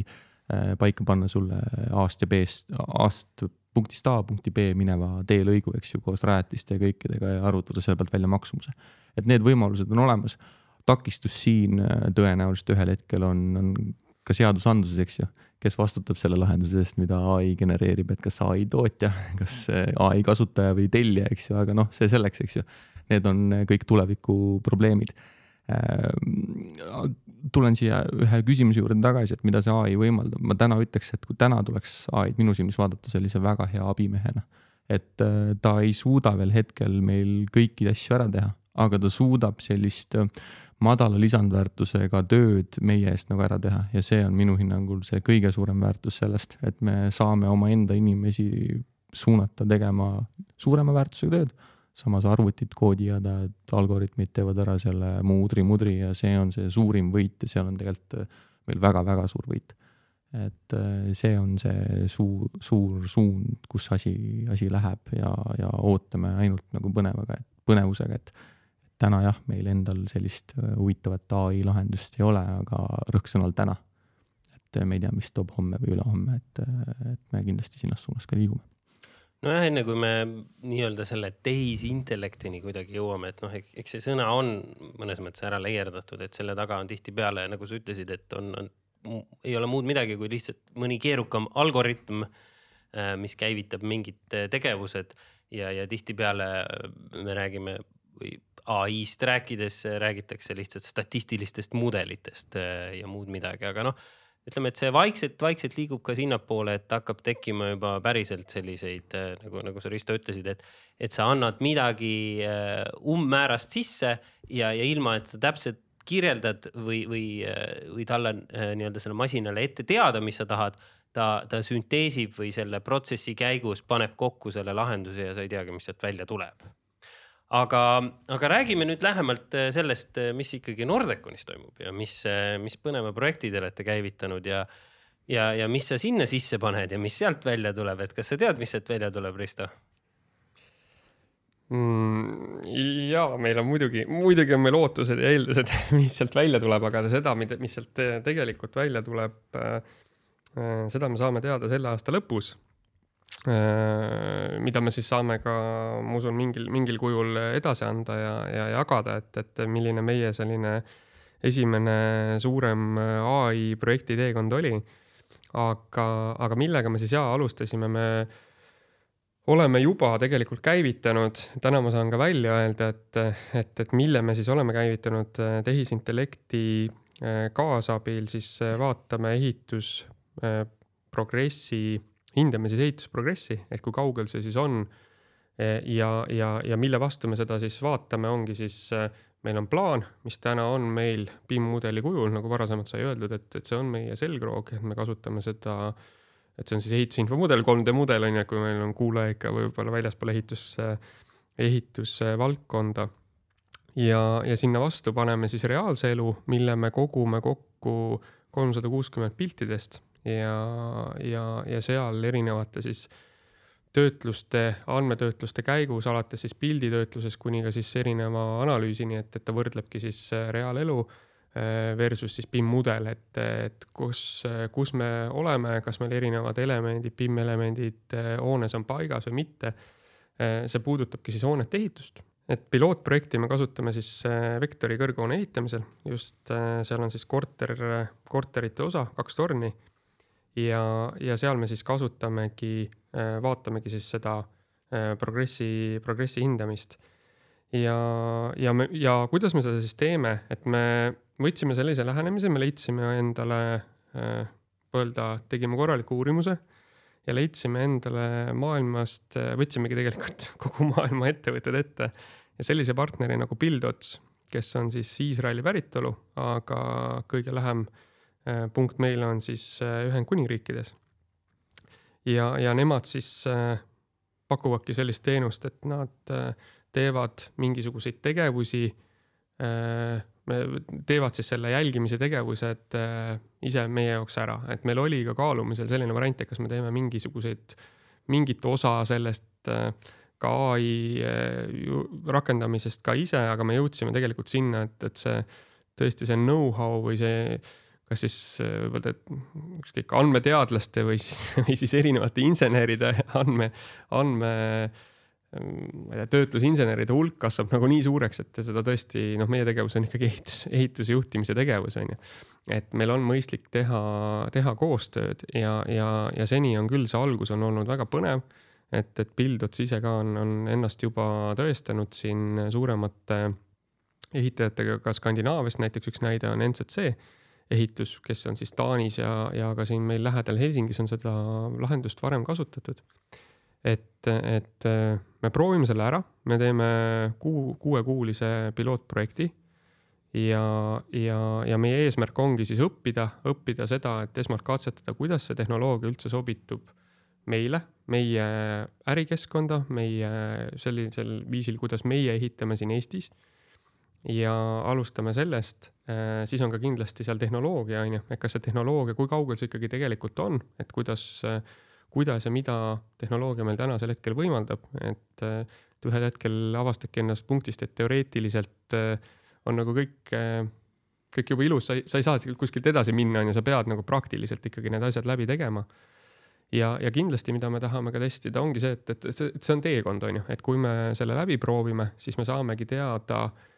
S4: paika panna sulle A-st ja B-st, A-st punktist A punkti B mineva teelõigu, eks ju, koos rajatiste ja kõikidega ja arvutada selle pealt välja maksumuse. et need võimalused on olemas. takistus siin äh, tõenäoliselt ühel hetkel on, on ka seadusandluses, eks ju, kes vastutab selle lahenduse eest, mida ai genereerib, et kas ai tootja, kas äh, ai kasutaja või tellija, eks ju, aga noh, see selleks, eks ju. Need on äh, kõik tuleviku probleemid tulen siia ühe küsimuse juurde tagasi, et mida see ai võimaldab, ma täna ütleks, et kui täna tuleks ai-d minu silmis vaadata sellise väga hea abimehena, et äh, ta ei suuda veel hetkel meil kõiki asju ära teha, aga ta suudab sellist äh, madala lisandväärtusega tööd meie eest nagu ära teha. Ja see on minu hinnangul see kõige suurem väärtus sellest, et me saame omaenda inimesi suunata tegema suurema väärtusega tööd samas arvutid koodivad, et algoritmid teevad ära selle mudri-mudri ja see on see suurim võit ja seal on tegelikult meil väga-väga suur võit. et äh, see on see suur, suur suund, kus asi, asi läheb ja, ja ootame ainult nagu põnevaga, põnevusega, et täna jah, meil endal sellist äh, huvitavat ai lahendust ei ole, aga rõhksõnal täna. et me ei tea, mis toob homme või ülehomme, et, et me kindlasti sinnas suunas ka liigume
S2: nojah, enne kui me nii-öelda selle tehisintellektini kuidagi jõuame, et noh, eks see sõna on mõnes mõttes ära leierdatud, et selle taga on tihtipeale, nagu sa ütlesid, et on, on ei ole muud midagi kui lihtsalt mõni keerukam algoritm, äh, mis käivitab mingid äh, tegevused ja, ja tihtipeale äh, me räägime või ai-st rääkides räägitakse lihtsalt statistilistest mudelitest ja muud midagi, aga noh, ütleme, et see vaikselt-vaikselt liigub ka sinnapoole, et hakkab tekkima juba päriselt selliseid nagu, nagu sa Risto ütlesid, et, et sa annad midagi umbmäärast sisse ja, ja ilma, et sa täpselt kirjeldad või, või, või talle äh, nii-öelda sellele masinale ette teada, mis sa tahad, ta, ta sünteesib või selle protsessi käigus paneb kokku selle lahenduse ja sa ei teagi, mis sealt välja tuleb. Aga, aga räägime nüüd lähemalt äh, sellest, äh, mis ikkagi Nordeconis toimub ja mis, mis põneva projekti te olete käivitanud ja ja, ja mis sa sinna sisse paned ja mis sealt välja tuleb, et kas sa tead, mis sealt välja tuleb, Risto?
S3: mm,? jaa, meil on muidugi, muidugi on meil ootused ja eeldused, [laughs] mis sealt välja tuleb, aga seda, mis sealt tegelikult välja tuleb seda me saame teada selle aasta lõpus. Mida me siis saame ka, ma usun, mingil, mingil kujul edasi anda ja, ja jagada, et, et milline meie selline esimene suurem ai projekti teekond oli. aga, aga millega me siis jaa alustasime, me oleme juba tegelikult käivitanud, täna ma saan ka välja öelda, et, et, et mille me siis oleme käivitanud tehisintellekti äh, kaasabil, siis äh, vaatame ehitusprogressi, hindame siis ehitusprogressi, et kui kaugel see siis on. ja, ja, ja mille vastu me seda siis vaatame, ongi siis, meil on plaan, mis täna on meil BIM mudeli kujul, nagu varasemalt sai öeldud, et, et see on meie selgroog, et me kasutame seda et see on siis ehitusinfomudel, 3D mudel on ju, kui meil on kuulaja ikka võib-olla väljaspool ehitus, ehitusvaldkonda. ja, ja sinna vastu paneme siis reaalse elu, mille me kogume kokku kolmsada kuuskümmend piltidest ja, ja, ja seal erinevate siis töötluste, andmetöötluste käigus, alates siis pilditöötlusest kuni ka siis erineva analüüsini, et, et ta võrdlebki siis reaalelu Äh, versus siis BIM mudel, et, et kus, kus me oleme, kas meil erinevad elemendid, BIM elemendid äh, hoones on paigas või mitte. Äh, see puudutabki siis hoonete ehitust, et pilootprojekti me kasutame siis Vektori kõrghoone ehitamisel, just seal on siis korter, korterite osa, kaks torni. Ja, ja seal me siis kasutamegi, vaatamegi siis seda progressi, progressi hindamist. Ja, ja me ja kuidas me seda siis teeme, et me võtsime sellise lähenemise, me leidsime endale äh,, öelda, tegime korraliku uurimuse ja leidsime endale maailmast, äh, võtsimegi tegelikult [laughs] kogu maailma ettevõtted ette. Ja sellise partneri nagu Buildots, kes on siis Iisraeli päritolu, aga kõige lähem äh, punkt meile on siis äh, Ühendkuningriikides. ja, ja nemad siis äh, pakuvadki sellist teenust, et nad äh, teevad mingisuguseid tegevusi äh, teevad siis selle jälgimise tegevused äh, ise meie jaoks ära, et meil oli ka kaalumisel selline variant, et kas me teeme mingisuguseid, mingit osa sellest äh, ka ai äh, rakendamisest ka ise, aga me jõudsime tegelikult sinna, et, et see tõesti see know-how või see, kas siis võib-olla, et ükskõik andmeteadlaste või siis, [laughs] või siis erinevate inseneride andme, andme ma ei tea, töötlusinseneride hulk kasvab nagu nii suureks, et seda tõesti noh, meie tegevus on ikkagi ehitus, ehituse juhtimise tegevus on ju. et meil on mõistlik teha, teha koostööd ja, ja, ja seni on küll see algus on olnud väga põnev. et, et Buildots ise ka on, on ennast juba tõestanud siin suuremate ehitajatega ka Skandinaaviast, näiteks üks näide on NZC ehitus, kes on siis Taanis ja, ja ka siin meil lähedal Helsingis on seda lahendust varem kasutatud et, et äh, me proovime selle ära, me teeme kuu, kuuekuulise pilootprojekti. ja, ja, ja meie eesmärk ongi siis õppida, õppida seda, et esmalt katsetada, kuidas see tehnoloogia üldse sobitub meile, meie ärikeskkonda, meie sellisel viisil, kuidas meie ehitame siin Eestis. Ja alustame sellest, siis on ka kindlasti seal tehnoloogia on ju, et kas see tehnoloogia, kui kaugel see ikkagi tegelikult on, et kuidas, kuidas ja mida tehnoloogia meil tänasel hetkel võimaldab, et ühel hetkel avastadki ennast punktist, et teoreetiliselt on nagu kõik, kõik juba ilus, sa ei, sa ei saa kuskilt edasi minna, on ju, sa pead nagu praktiliselt ikkagi need asjad läbi tegema. Ja, ja kindlasti, mida me tahame ka testida, ongi see, et, et see, see on teekond, on ju, et kui me selle läbi proovime, siis me saamegi teada äh,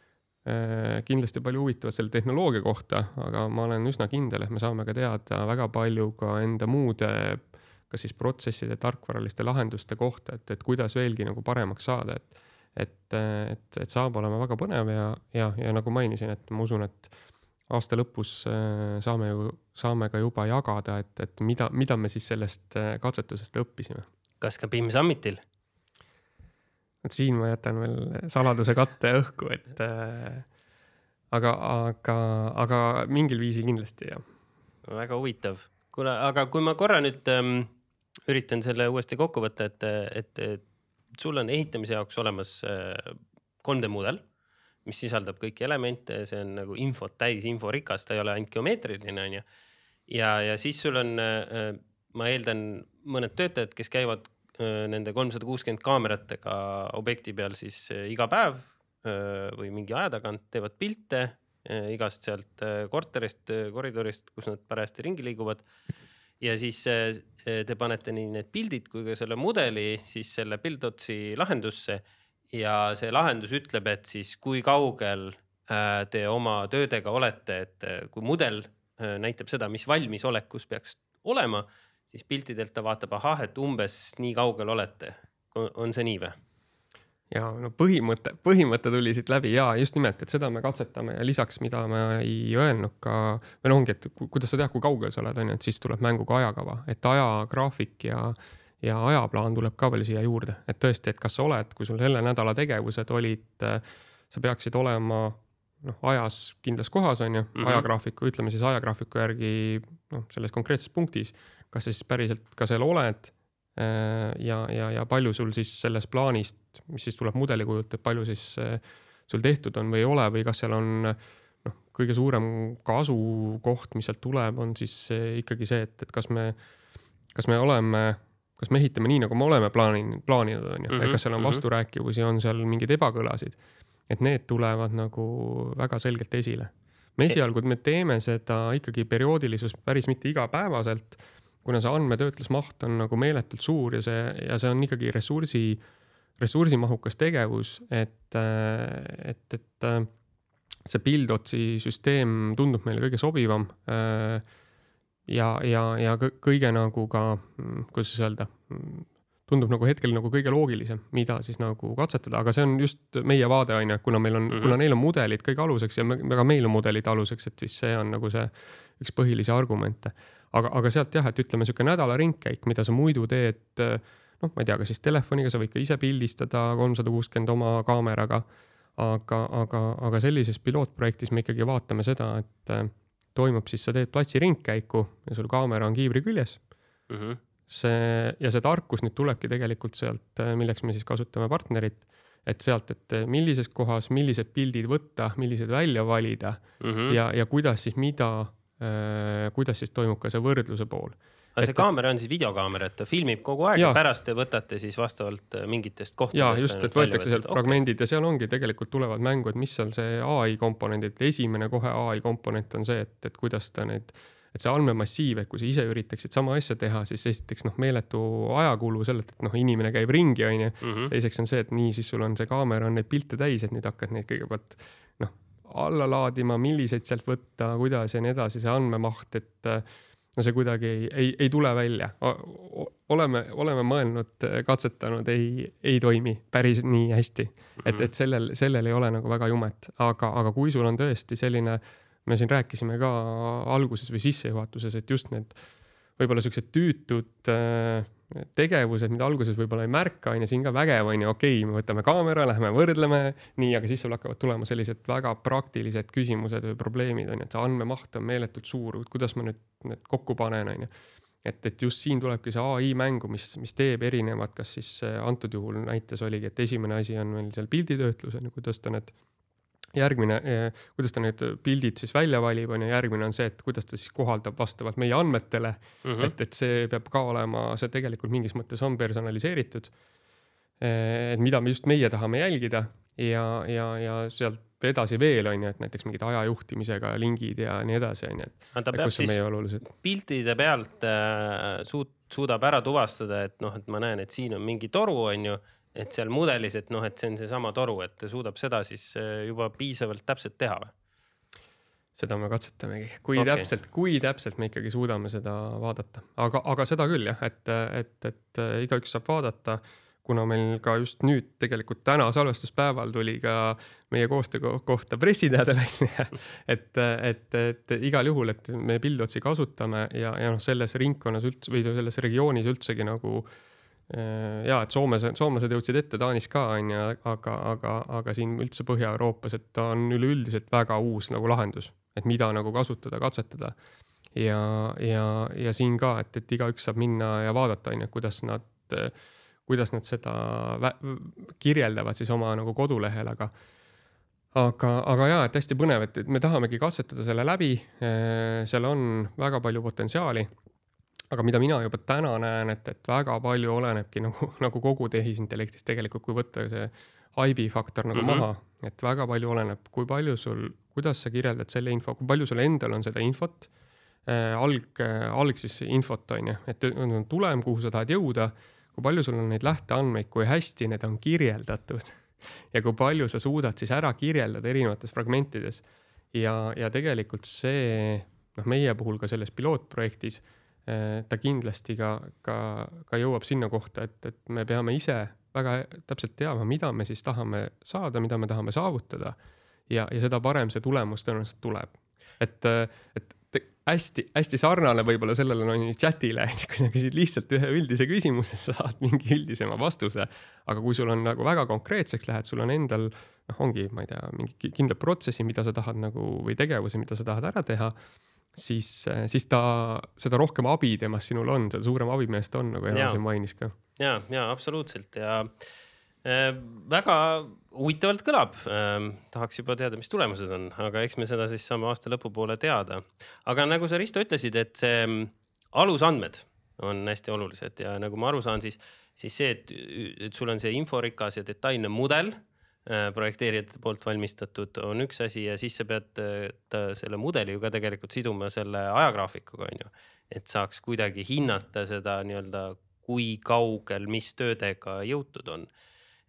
S3: kindlasti palju huvitavat selle tehnoloogia kohta, aga ma olen üsna kindel, et me saame ka teada väga palju ka enda muude, kas siis protsesside, tarkvaraliste lahenduste kohta, et, et kuidas veelgi nagu paremaks saada, et et, et, et saab olema väga põnev ja, ja, ja nagu mainisin, et ma usun, et aasta lõpus äh, saame ju, saame ka juba jagada, et, et mida, mida me siis sellest äh, katsetusest õppisime.
S2: kas ka BIM Summitil?
S3: Vot siin ma jätan veel saladuse katte õhku, et äh, aga, aga, aga mingil viisil kindlasti jah.
S2: väga huvitav, kuule, aga kui ma korra nüüd ähm, üritan selle uuesti kokku võtta, et, et, et sul on ehitamise jaoks olemas äh, 3D mudel mis sisaldab kõiki elemente, see on nagu infot täis, inforikas, ta ei ole ainult geomeetriline, onju. ja, ja siis sul on, äh, ma eeldan, mõned töötajad, kes käivad äh, nende kolmsada kuuskümmend kaameratega objekti peal siis äh, iga päev või mingi aja tagant, teevad pilte igast sealt korterist, koridorist, kus nad parajasti ringi liiguvad. ja siis te panete nii need pildid kui ka selle mudeli siis selle BuildOtsi lahendusse ja see lahendus ütleb, et siis kui kaugel äh, te oma töödega olete, et äh, kui mudel äh, näitab seda, mis valmisolekus peaks olema, siis piltidelt ta vaatab, ahah, et umbes nii kaugel olete. on see nii või?
S3: ja no põhimõte, põhimõte tuli siit läbi ja just nimelt, et seda me katsetame ja lisaks, mida ma ei öelnud ka, või no ongi, et kuidas sa tead, kui kaugel sa oled, on ju, et siis tuleb mängu ka ajakava, et ajagraafik ja ja ajaplaan tuleb ka veel siia juurde, et tõesti, et kas sa oled, kui sul selle nädala tegevused olid, sa peaksid olema noh, ajas kindlas kohas, on ju -hmm. ajagraafiku, ütleme siis ajagraafiku järgi noh, selles konkreetses punktis, kas sa siis päriselt ka seal oled äh, ja, ja, ja palju sul siis sellest plaanist, mis siis tuleb mudeli kujult, et palju siis äh, sul tehtud on või ei ole või kas seal on noh, kõige suurem kasukoht, mis sealt tuleb, on siis ikkagi see, et, et kas me, kas me oleme kas me ehitame nii, nagu me oleme plaaninud, plaaninud, on ju, mhm, kas seal on mhm. vasturääkivusi, on seal mingeid ebakõlasid. et need tulevad nagu väga selgelt esile. me esialgu, me teeme seda ikkagi perioodilisust päris mitte igapäevaselt, kuna see andmetöötlusmaht on nagu meeletult suur ja see, ja see on ikkagi ressursi, ressursimahukas tegevus, et, et, et see BuildOtsi süsteem tundub meile kõige sobivam äh, ja, ja, ja kõige nagu ka, mm, kuidas siis öelda, mm, tundub nagu hetkel nagu kõige loogilisem, mida siis nagu katsetada, aga see on just meie vaade on ju, kuna meil on mm, -hmm. kuna neil on mudelid kõige aluseks ja me, ka meil on mudelid aluseks, et siis see on nagu see üks põhilisi argumente. Aga, aga sealt jah, et ütleme sihuke nädala ringkäik, mida sa muidu teed, noh, ma ei tea, kas siis telefoniga, sa võid ka ise pildistada kolmsada kuuskümmend oma kaameraga. aga, aga, aga sellises pilootprojektis me ikkagi vaatame seda, et toimub siis, sa teed platsi ringkäiku ja sul kaamera on kiivri küljes mm. -hmm. see ja see tarkus nüüd tulebki tegelikult sealt, milleks me siis kasutame partnerit, et sealt, et millises kohas, millised pildid võtta, millised välja valida mm -hmm. ja, ja kuidas siis mida kuidas siis toimub ka see võrdluse pool
S2: aga see kaamera on siis videokaamera, et ta filmib kogu aeg ja, ja pärast te võtate siis vastavalt äh, mingitest kohtadest.
S3: ja just, et võetakse sealt okay. fragmendid ja seal ongi tegelikult tulevad mängu, et mis seal see ai komponendid, esimene kohe ai komponent on see, et, et kuidas ta neid et see andmemassiiv, et kui sa ise üritaksid sama asja teha, siis esiteks noh, meeletu ajakulu sellelt, et noh, inimene käib ringi, onju. Mhm. teiseks on see, et nii, siis sul on see kaamera on neid pilte täis, et nüüd hakkad neid kõigepealt noh, alla laadima, milliseid sealt võtta, kuidas ja nii edasi, see andmemaht, et no see kuidagi ei, ei, ei tule välja. oleme, oleme mõelnud, katsetanud, ei, ei toimi päris nii hästi. et, mhm. et sellel, sellel ei ole nagu väga jumet, aga, aga kui sul on tõesti selline, me siin rääkisime ka alguses või sissejuhatuses, et just need võib-olla siuksed tüütud äh, tegevused, mida alguses võib-olla ei märka, on ju, siin ka vägev, on ju, okei okay,, me võtame kaamera, lähme võrdleme, nii, aga siis sul hakkavad tulema sellised väga praktilised küsimused või probleemid, on ju, et see andmemaht on meeletult suur, kuidas ma nüüd need kokku panen, on ju. et, et just siin tulebki see ai mängu, mis, mis teeb erinevad, kas siis antud juhul näites oligi, et esimene asi on meil seal pilditöötlus, on ju, kuidas ta need järgmine, kuidas ta need pildid siis välja valib, on ju, järgmine on see, et kuidas ta siis kohaldab vastavalt meie andmetele mm. -hmm. et, et see peab ka olema, see tegelikult mingis mõttes on personaliseeritud. et mida me just meie tahame jälgida ja, ja, ja sealt edasi veel on ju, et näiteks mingid ajajuhtimisega lingid ja nii edasi on ju, et.
S2: ta peab siis piltide pealt äh, suut-, suudab ära tuvastada, et noh, et ma näen, et siin on mingi toru, on ju et seal mudelis, et noh, et see on seesama toru, et ta suudab seda siis äh, juba piisavalt täpselt teha või?
S3: seda me katsetamegi, kui okay. täpselt, kui täpselt me ikkagi suudame seda vaadata, aga, aga seda küll jah, et, et, et äh, igaüks saab vaadata kuna meil ka just nüüd tegelikult täna salvestuspäeval tuli ka meie koostöö kohta pressiteade välja, [laughs] et, et, et igal juhul, et me Buildotsi kasutame ja, ja noh, selles ringkonnas üldse või selles regioonis üldsegi nagu Äh, ja et Soomes, soomlased jõudsid ette, Taanis ka on ju, aga, aga, aga siin üldse Põhja-Euroopas, et ta on üleüldiselt väga uus nagu lahendus, et mida nagu kasutada, katsetada. ja, ja, ja siin ka, et, et igaüks saab minna ja vaadata, on ju, kuidas nad, kuidas nad seda kirjeldavad siis oma nagu kodulehel, aga aga, aga jaa, et hästi põnev, et, et me tahamegi katsetada selle läbi. Äh, seal on väga palju potentsiaali aga mida mina juba täna näen, et, et väga palju olenebki nagu, [laughs] nagu kogu tehisintellektist tegelikult, kui võtta see haibi faktor nagu mm -hmm. maha, et väga palju oleneb, kui palju sul, kuidas sa kirjeldad selle info, kui palju sul endal on seda infot äh,, alg äh,, alg siis infot on ju, et on tulem, kuhu sa tahad jõuda, kui palju sul on neid lähteandmeid, kui hästi need on kirjeldatud [laughs] ja kui palju sa suudad siis ära kirjeldada erinevates fragmentides. ja, ja tegelikult see, noh, meie puhul ka selles pilootprojektis ta kindlasti ka, ka, ka jõuab sinna kohta, et, et me peame ise väga täpselt teadma, mida me siis tahame saada, mida me tahame saavutada. ja, ja seda parem see tulemus tõenäoliselt tuleb. et, et hästi-hästi sarnane võib-olla sellele no chat'ile, et kui sa küsid lihtsalt ühe üldise küsimuse, sa saad mingi üldisema vastuse. aga kui sul on nagu väga konkreetseks lähed, sul on endal noh, ongi, ma ei tea, mingi kindlad protsessid, mida sa tahad nagu või tegevusi, mida sa tahad ära teha siis, siis ta, seda rohkem abi temast sinul on, seda suurem abimees ta on, nagu Eno siin mainis ka.
S2: ja, ja absoluutselt ja äh, väga huvitavalt kõlab äh,. tahaks juba teada, mis tulemused on, aga eks me seda siis saame aasta lõpupoole teada. aga nagu sa, Risto, ütlesid, et see mm, alusandmed on hästi olulised ja nagu ma aru saan, siis, siis see, et, sul on see inforikas ja detailne mudel Äh, projekteerijate poolt valmistatud, on üks asi ja siis sa pead äh, selle mudeli ju ka tegelikult siduma selle ajagraafikuga, on ju. et saaks kuidagi hinnata seda nii-öelda, kui kaugel, mis töödega jõutud on.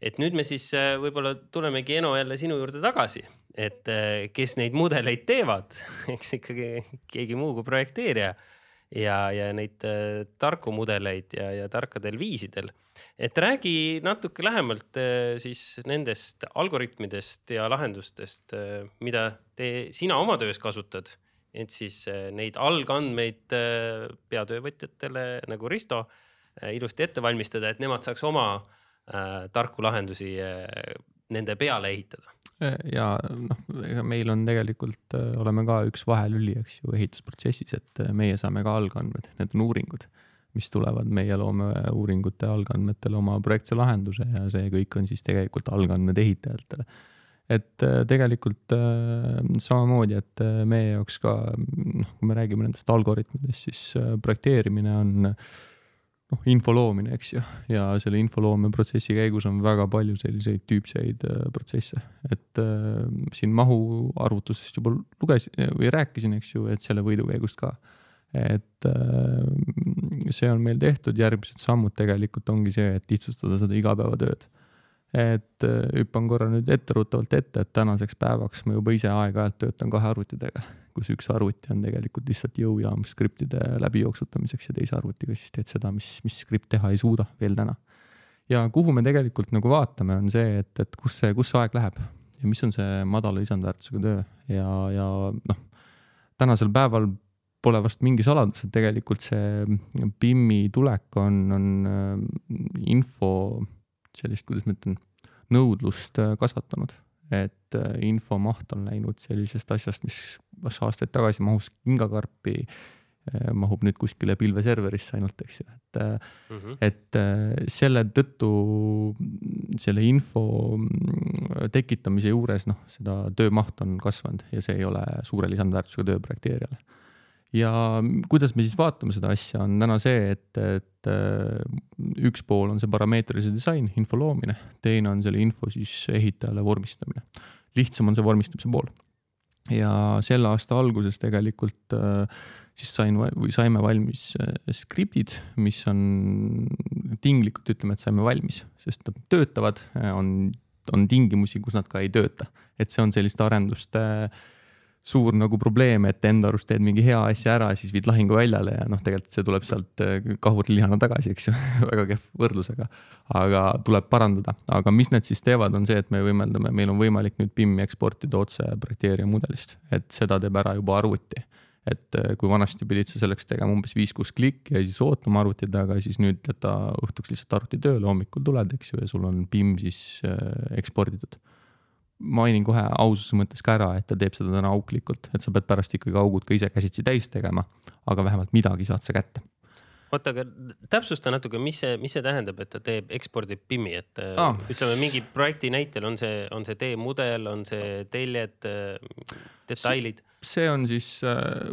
S2: et nüüd me siis äh, võib-olla tulemegi, Eno, jälle sinu juurde tagasi, et kes neid mudeleid teevad, [laughs] eks ikkagi keegi muu kui projekteerija ja, ja neid tarku mudeleid ja, ja tarkadel viisidel et räägi natuke lähemalt äh, siis nendest algoritmidest ja lahendustest, äh, mida te, sina oma töös kasutad, et siis äh, neid algandmeid peatöövõtjatele nagu Risto ilusti ette valmistada, et nemad saaks oma tarku lahendusi nende peale ehitada.
S4: Ja noh, ega meil on tegelikult, oleme ka üks vahelüli, eks ju, ehitusprotsessis, et meie saame ka algandmed, need on uuringud mis tulevad meie loomeuuringute algandmetele oma projektse lahenduse ja see kõik on siis tegelikult algandmed ehitajatele. et äh, tegelikult äh, samamoodi, et äh, meie jaoks ka noh, kui me räägime nendest algoritmidest, siis projekteerimine on noh, info loomine, eks ju, ja selle infoloome protsessi käigus on väga palju selliseid tüüpseid protsesse, et äh, siin mahu arvutusest juba lugesin või rääkisin, eks ju, et selle võidukäigust ka et äh, see on meil tehtud, järgmised sammud tegelikult ongi see, et lihtsustada seda igapäevatööd. et äh, hüppan korra nüüd etteruttavalt ette, et tänaseks päevaks ma juba ise aeg-ajalt töötan kahe arvutitega, kus üks arvuti on tegelikult lihtsalt jõujaam skriptide läbijooksutamiseks ja teise arvutiga siis teed seda, mis, mis skript teha ei suuda veel täna. ja kuhu me tegelikult nagu vaatame, on see, et, et kus see, kus see aeg läheb ja mis on see madala lisandväärtusega töö ja, ja noh, tänasel päeval pole vast mingi saladus, et tegelikult see BIM-i tulek on, on äh, info sellist, kuidas ma ütlen, nõudlust äh, kasvatanud. et äh, infomaht on läinud sellisest asjast, mis aastaid tagasi mahus kingakarpi mahub nüüd kuskile pilveserverisse ainult, eks ju, et mm, -hmm. et selle tõttu selle info tekitamise juures noh, seda töömaht on kasvanud ja see ei ole suure lisandväärtusega töö projekteerijale ja kuidas me siis vaatame seda asja, on täna see, et, et üks pool on see parameetrilise disain, info loomine, teine on selle info siis ehitajale vormistamine. lihtsam on see vormistamise pool ja selle aasta alguses tegelikult äh, siis sain või saime valmis äh, skriptid, mis on tinglikult ütleme, et saime valmis, sest nad töötavad, äh, on, on tingimusi, kus nad ka ei tööta. et see on selliste arenduste suur nagu probleem, et enda arust teed mingi hea asja ära, siis viid lahinguväljale ja noh, tegelikult see tuleb sealt kahurilihana tagasi, eks ju [laughs] väga kehv võrdlusega. aga tuleb parandada, aga mis need siis teevad, on see, et me võimeldame, meil on võimalik nüüd BIM-i eksportida otse projekteerija mudelist, et seda teeb ära juba arvuti et äh, kui vanasti pidid sa selleks tegema umbes viis-kuus klikki ja siis ootama arvuti taga, siis nüüd jäta õhtuks lihtsalt arvuti tööle, hommikul tuled, eks ju, ja sul on BIM siis äh, eksporditud. Mainin kohe aususe mõttes ka ära, et ta teeb seda täna auklikult, et sa pead pärast ikkagi augud ka ise käsitsi täis tegema, aga vähemalt midagi saad sa kätte
S2: oota, aga täpsusta natuke, mis see, mis see tähendab, et ta teeb, ekspordib BIM-i, et ah. ütleme mingi projekti näitel on see, on see teemudel, on see teljed, detailid?
S4: see on siis,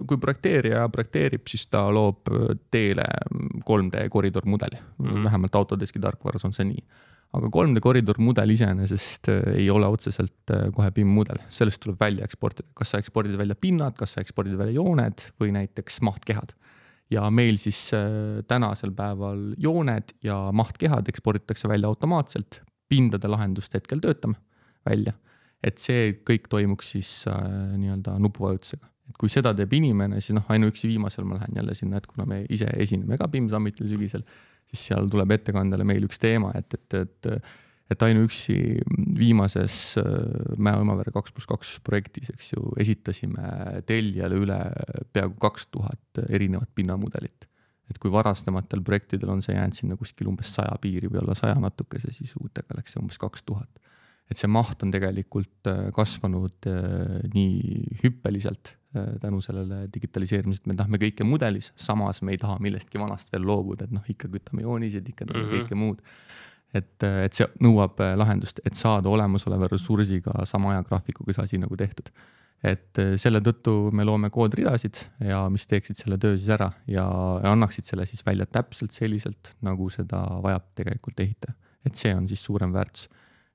S4: kui projekteerija projekteerib, siis ta loob teele 3D koridormudeli mm, -hmm. vähemalt Autodeski tarkvaras on see nii aga 3D koridor mudel iseenesest ei ole otseselt kohe BIM mudel, sellest tuleb välja eksportida, kas sa ekspordid välja pinnad, kas sa ekspordid välja jooned või näiteks mahtkehad? Ja meil siis äh, tänasel päeval jooned ja mahtkehad eksporditakse välja automaatselt, pindade lahendust hetkel töötame välja. et see kõik toimuks siis äh, nii-öelda nupuvajutusega, et kui seda teeb inimene, siis noh, ainuüksi viimasel ma lähen jälle sinna, et kuna me ise esineme ka BIM Summitil sügisel, siis seal tuleb ettekandele meil üks teema, et, et, et et ainuüksi viimases äh, Mäe-Õmavere kaks pluss kaks projektis, eks ju, esitasime tellijale üle peaaegu kaks tuhat erinevat pinnamudelit. et kui varasematel projektidel on see jäänud sinna kuskil umbes saja piiri või alla saja natukese, siis uutega läks see umbes kaks tuhat. Et see maht on tegelikult äh, kasvanud äh, nii hüppeliselt tänu sellele digitaliseerimisele, et me tahame kõike mudelis, samas me ei taha millestki vanast veel loobuda, et noh, ikka kütame joonised, ikka mm -hmm. kõike muud et, et see nõuab äh, lahendust, et saada olemasoleva ressursiga sama ajagraafikuga see asi nagu tehtud. et äh, selle tõttu me loome koodridasid ja mis teeksid selle töö siis ära ja, ja annaksid selle siis välja täpselt selliselt, nagu seda vajab tegelikult ehitaja. et see on siis suurem väärtus.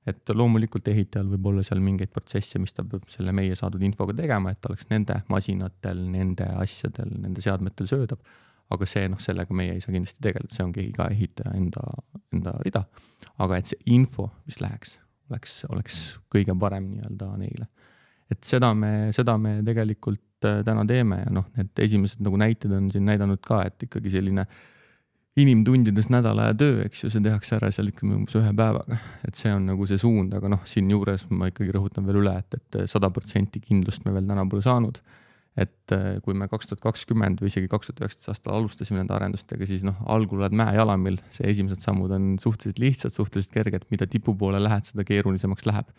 S4: Et loomulikult ehitajal võib olla seal mingeid protsesse, mis ta peab selle meie saadud infoga tegema, et oleks nende masinatel, nende asjadel, nende seadmetel söödav aga see noh, sellega meie ei saa kindlasti tegeleda, see ongi iga ehitaja enda, enda rida. aga et see info, mis läheks, oleks, oleks kõige parem nii-öelda neile. et seda me, seda me tegelikult äh, täna teeme ja noh, need esimesed nagu näited on siin näidanud ka, et ikkagi selline inimtundides nädala aja töö, eks ju, see tehakse ära seal ikkagi umbes ühe päevaga. et see on nagu see suund, aga noh, siinjuures ma ikkagi rõhutan veel üle, et, et sada protsenti kindlust me veel täna pole saanud et äh, kui me kaks tuhat kakskümmend või isegi kaks tuhat üheksateist aastal alustasime nende arendustega, siis noh, algul oled mäejalamil, see esimesed sammud on suhteliselt lihtsad, suhteliselt kerged, mida tipu poole lähed, seda keerulisemaks läheb.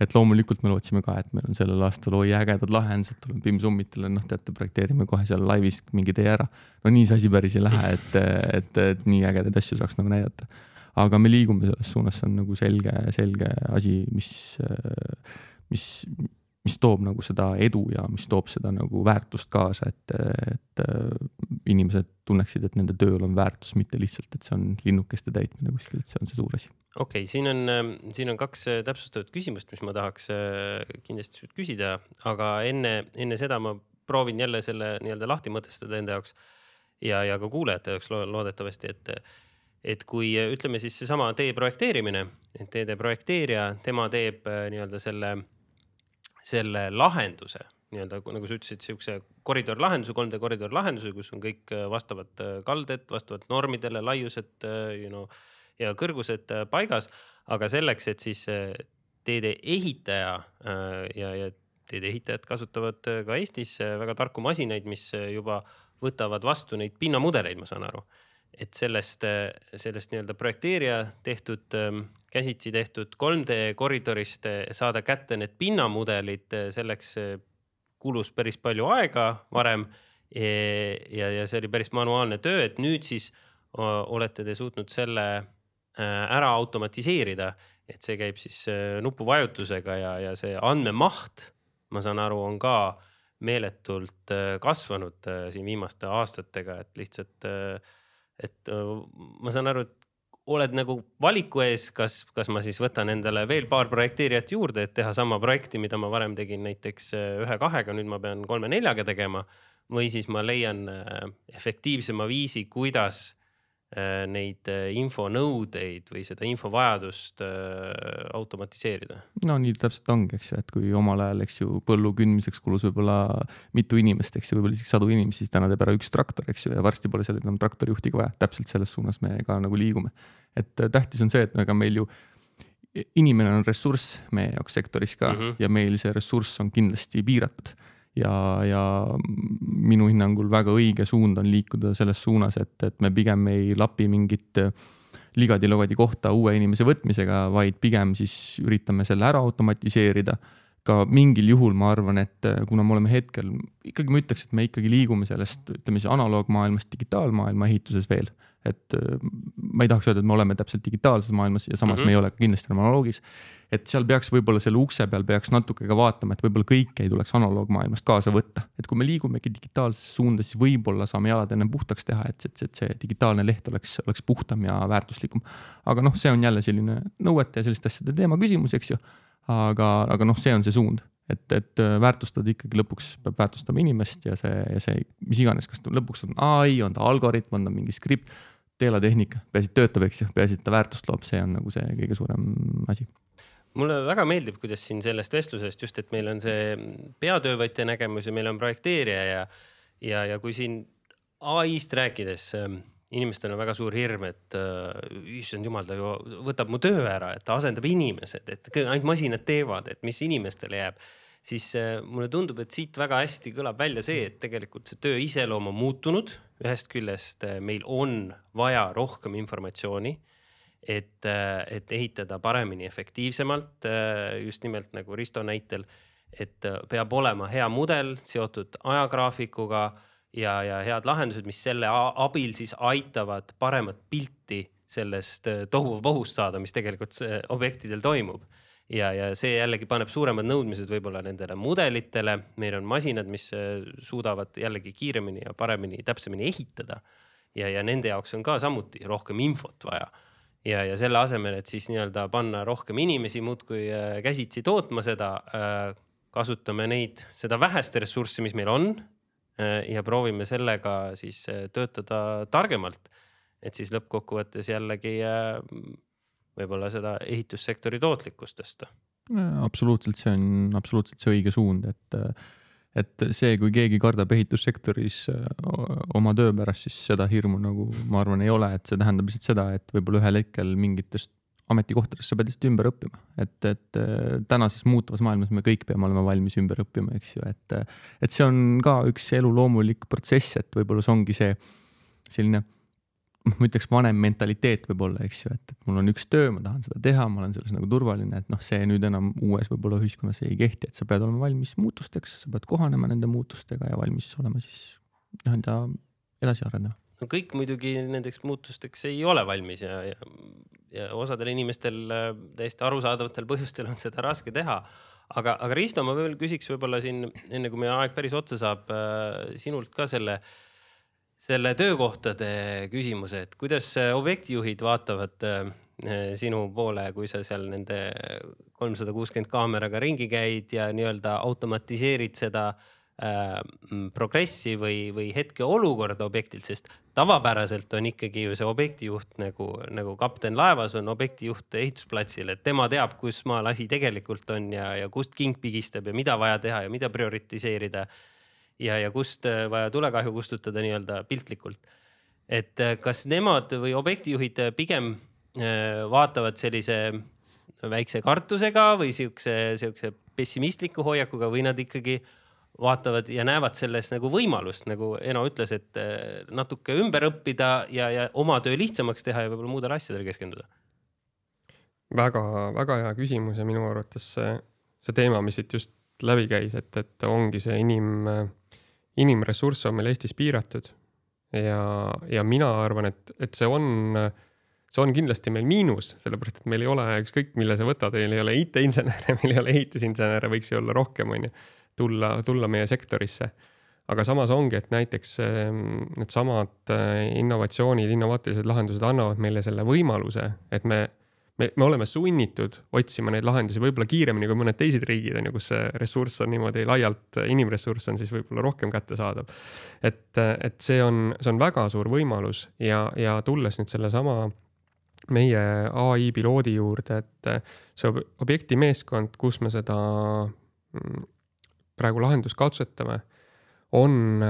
S4: Et loomulikult me lootsime ka, et meil on sellel aastal oi ägedad lahendused, tuleme BIM Summitile, noh teate, projekteerime kohe seal laivis mingi tee ära. no nii see asi päris ei lähe, et, et, et nii ägedaid asju saaks nagu näidata. aga me liigume selles suunas, see on nagu selge, selge asi, mis, mis mis toob nagu seda edu ja mis toob seda nagu väärtust kaasa, et, et inimesed tunneksid, et nende tööl on väärtus, mitte lihtsalt, et see on linnukeste täitmine kuskil, et see on see suur asi.
S2: Okei okay,, siin on, siin on kaks täpsustavat küsimust, mis ma tahaks äh, kindlasti sult küsida, aga enne, enne seda ma proovin jälle selle nii-öelda lahti mõtestada enda jaoks ja, ja ka kuulajate jaoks loodetavasti, et et kui ütleme siis seesama tee projekteerimine, et teede projekteerija, tema teeb äh, nii-öelda selle selle lahenduse nii-öelda nagu sa ütlesid, siukse koridorlahenduse, 3D koridorlahenduse, kus on kõik äh, vastavad äh, kalded, vastavalt normidele, laiused, äh, you know ja kõrgused paigas. aga selleks, et siis teede ehitaja ja, ja teede ehitajad kasutavad ka Eestis väga tarku masinaid, mis juba võtavad vastu neid pinnamudeleid, ma saan aru. et sellest, sellest nii-öelda projekteerija tehtud ähm, käsitsi tehtud 3D koridorist saada kätte need pinnamudelid, selleks kulus päris palju aega varem ja, ja see oli päris manuaalne töö, et nüüd siis olete te suutnud selle ära automatiseerida, et see käib siis nupuvajutusega ja, ja see andmemaht, ma saan aru, on ka meeletult kasvanud siin viimaste aastatega, et lihtsalt, et ma saan aru, et oled nagu valiku ees, kas, kas ma siis võtan endale veel paar projekteerijat juurde, et teha sama projekti, mida ma varem tegin näiteks äh, ühe-kahega, nüüd ma pean kolme-neljaga tegema. või siis ma leian äh, efektiivsema viisi, kuidas Äh, neid äh, infonõudeid või seda infovajadust äh, automatiseerida?
S4: no nii täpselt ongi, eks ju, et kui omal ajal, eks ju, põllu kündmiseks kulus võib-olla mitu inimest, eks ju, võib-olla isegi sadu inimesi, siis täna teeb ära üks traktor, eks ju, ja varsti pole seal enam traktorijuhti ka vaja, täpselt selles suunas me ka nagu liigume. et tähtis on see, et ega meil ju inimene on ressurss meie jaoks sektoris ka mm -hmm. ja meil see ressurss on kindlasti piiratud ja, ja minu hinnangul väga õige suund on liikuda selles suunas, et, et me pigem ei lapi mingit ligadi-logadi kohta uue inimese võtmisega, vaid pigem siis üritame selle ära automatiseerida. ka mingil juhul ma arvan, et kuna me oleme hetkel, ikkagi ma ütleks, et me ikkagi liigume sellest, ütleme siis analoogmaailmast digitaalmaailma ehituses veel. Et ma ei tahaks öelda, et me oleme täpselt digitaalses maailmas ja samas mm -hmm. me ei ole kindlasti analoogis et seal peaks võib-olla selle ukse peal peaks natuke ka vaatama, et võib-olla kõike ei tuleks analoogmaailmast kaasa võtta, et kui me liigumegi digitaalsesse suunda, siis võib-olla saame jalad ennem puhtaks teha, et, et, et see digitaalne leht oleks, oleks puhtam ja väärtuslikum. aga noh, see on jälle selline nõuete ja selliste asjade teema küsimus, eks ju. aga, aga noh, see on see suund, et, et väärtustada ikkagi lõpuks peab väärtustama inimest ja see, ja see, mis iganes, kas lõpuks on ai, on ta algoritm, on ta mingi skript teelatehnika, peaasi, et töötab, eks ju, peaasi, et ta väärtust loob, see on nagu see kõige suurem asi.
S2: Mulle väga meeldib, kuidas siin sellest vestlusest just, et meil on see peatöövõtja nägemus ja meil on projekteerija ja, ja, ja kui siin ai-st rääkides äh, inimestel on väga suur hirm, et äh, issand jumal, ta ju võtab mu töö ära, et ta asendab inimesed, et ainult masinad teevad, et mis inimestele jääb. siis äh, mulle tundub, et siit väga hästi kõlab välja see, et tegelikult see töö iseloom on muutunud. ühest küljest äh, meil on vaja rohkem informatsiooni et, äh, et ehitada paremini, efektiivsemalt, äh, just nimelt nagu Risto näitel, et äh, peab olema hea mudel seotud ajagraafikuga ja, ja head lahendused, mis selle abil siis aitavad paremat pilti sellest tohuvohust saada, mis tegelikult objektidel toimub. ja, ja see jällegi paneb suuremad nõudmised võib-olla nendele mudelitele, meil on masinad, mis suudavad jällegi kiiremini ja paremini, täpsemini ehitada. ja, ja nende jaoks on ka samuti rohkem infot vaja ja, ja selle asemel, et siis nii-öelda panna rohkem inimesi muudkui äh, käsitsi tootma seda, äh, kasutame neid, seda vähest ressurssi, mis meil on. Äh, ja proovime sellega siis töötada targemalt. et siis lõppkokkuvõttes jällegi võib-olla seda ehitussektori tootlikkust tõsta.
S4: absoluutselt, see on absoluutselt see õige suund, et et see, kui keegi kardab ehitussektoris oma töö pärast, siis seda hirmu nagu ma arvan, ei ole, et see tähendab lihtsalt seda, et võib-olla ühel hetkel mingitest ametikohtadest sa pead lihtsalt ümber õppima, et, et tänases muutuvas maailmas me kõik peame olema valmis ümber õppima, eks ju, et, et see on ka üks elu loomulik protsess, et võib-olla see ongi see selline ma ütleks vanem mentaliteet võib-olla, eks ju, et, et mul on üks töö, ma tahan seda teha, ma olen selles nagu turvaline, et noh, see nüüd enam uues võib-olla ühiskonnas ei kehti, et sa pead olema valmis muutusteks, sa pead kohanema nende muutustega ja valmis olema siis nii-öelda edasi arendama.
S2: No kõik muidugi nendeks muutusteks ei ole valmis ja, ja, ja osadel inimestel äh, täiesti arusaadavatel põhjustel on seda raske teha. Aga, aga Risto, ma veel küsiks võib-olla siin enne kui meie aeg päris otsa saab äh, sinult ka selle äh, selle töökohtade küsimuse, et kuidas objektijuhid vaatavad äh, sinu poole, kui sa seal nende kolmsada kuuskümmend kaameraga ringi käid ja nii-öelda automatiseerid seda äh, progressi või, või hetkeolukorda objektilt, sest tavapäraselt on ikkagi ju see objektijuht nagu, nagu kapten laevas on objektijuht ehitusplatsil, et tema teab, kus maal asi tegelikult on ja, ja kust king pigistab ja mida vaja teha ja mida prioritiseerida ja, ja kust äh, vaja tulekahju kustutada nii-öelda piltlikult. et äh, kas nemad või objektijuhid äh, pigem vaatavad sellise väikse kartusega või siukse, siukse pessimistliku hoiakuga või nad ikkagi vaatavad ja näevad selles nagu võimalust, nagu Eno ütles, et natuke ümber õppida ja, ja oma töö lihtsamaks teha ja võib-olla muudele asjadele keskenduda
S3: väga-väga hea küsimus ja minu arvates see, see teema, mis siit just läbi käis, et, et ongi see inim, inimressurss on meil Eestis piiratud. ja, ja mina arvan, et, et see on, see on kindlasti meil miinus, sellepärast et meil ei ole ükskõik, mille sa võtad, meil ei ole IT-insenere, meil ei ole ehitusinsenere, võiks ju olla rohkem, on ju, tulla, tulla meie sektorisse aga samas ongi, et näiteks needsamad äh, innovatsioonid, innovaatilised lahendused annavad meile selle võimaluse, et me, me, me oleme sunnitud otsima neid lahendusi võib-olla kiiremini kui mõned teised riigid on ju, kus see ressurss on niimoodi laialt, inimressurss on siis võib-olla rohkem kättesaadav. et, et see on, see on väga suur võimalus ja, ja tulles nüüd sellesama meie ai piloodi juurde, et see objekti meeskond, kus me seda mm, praegu lahendust katsetame on,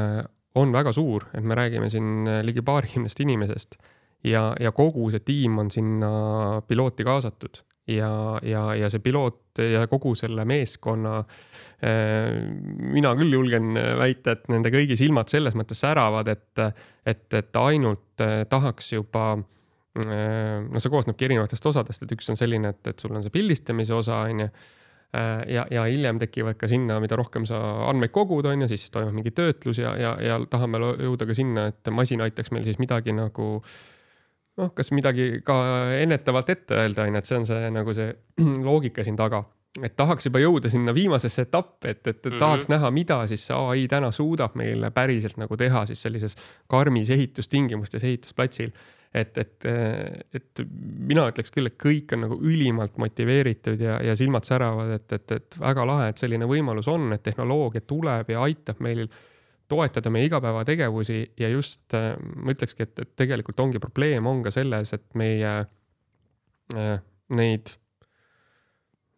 S3: on väga suur, et me räägime siin ligi paarikümnest inimesest ja, ja kogu see tiim on sinna pilooti kaasatud ja, ja, ja see piloot ja kogu selle meeskonna äh,. mina küll julgen väita, et nende kõigi silmad selles mõttes säravad, et, et, et ainult äh, tahaks juba äh,. no see koosnebki erinevatest osadest, et üks on selline, et, et sul on see pildistamise osa, on ju Äh, ja, ja hiljem tekivad ka sinna, mida rohkem sa andmeid kogud, on ju, siis toimub mingi töötlus ja, ja, ja tahame jõuda ka sinna, et masin aitaks meil siis midagi nagu noh, kas midagi ka ennetavalt ette öelda, on ju, et see on see nagu see [clears throat] loogika siin taga. et tahaks juba jõuda sinna viimasesse etappi, et, et, et mm -hmm. tahaks näha, mida siis see ai täna suudab meile päriselt nagu teha siis sellises karmis ehitustingimustes ehitusplatsil et, et, et mina ütleks küll, et kõik on nagu ülimalt motiveeritud ja, ja silmad säravad, et, et, et väga lahe, et selline võimalus on, et tehnoloogia tuleb ja aitab meil toetada meie igapäevategevusi ja just ma ütlekski, et, et tegelikult ongi probleem on ka selles, et meie äh, neid,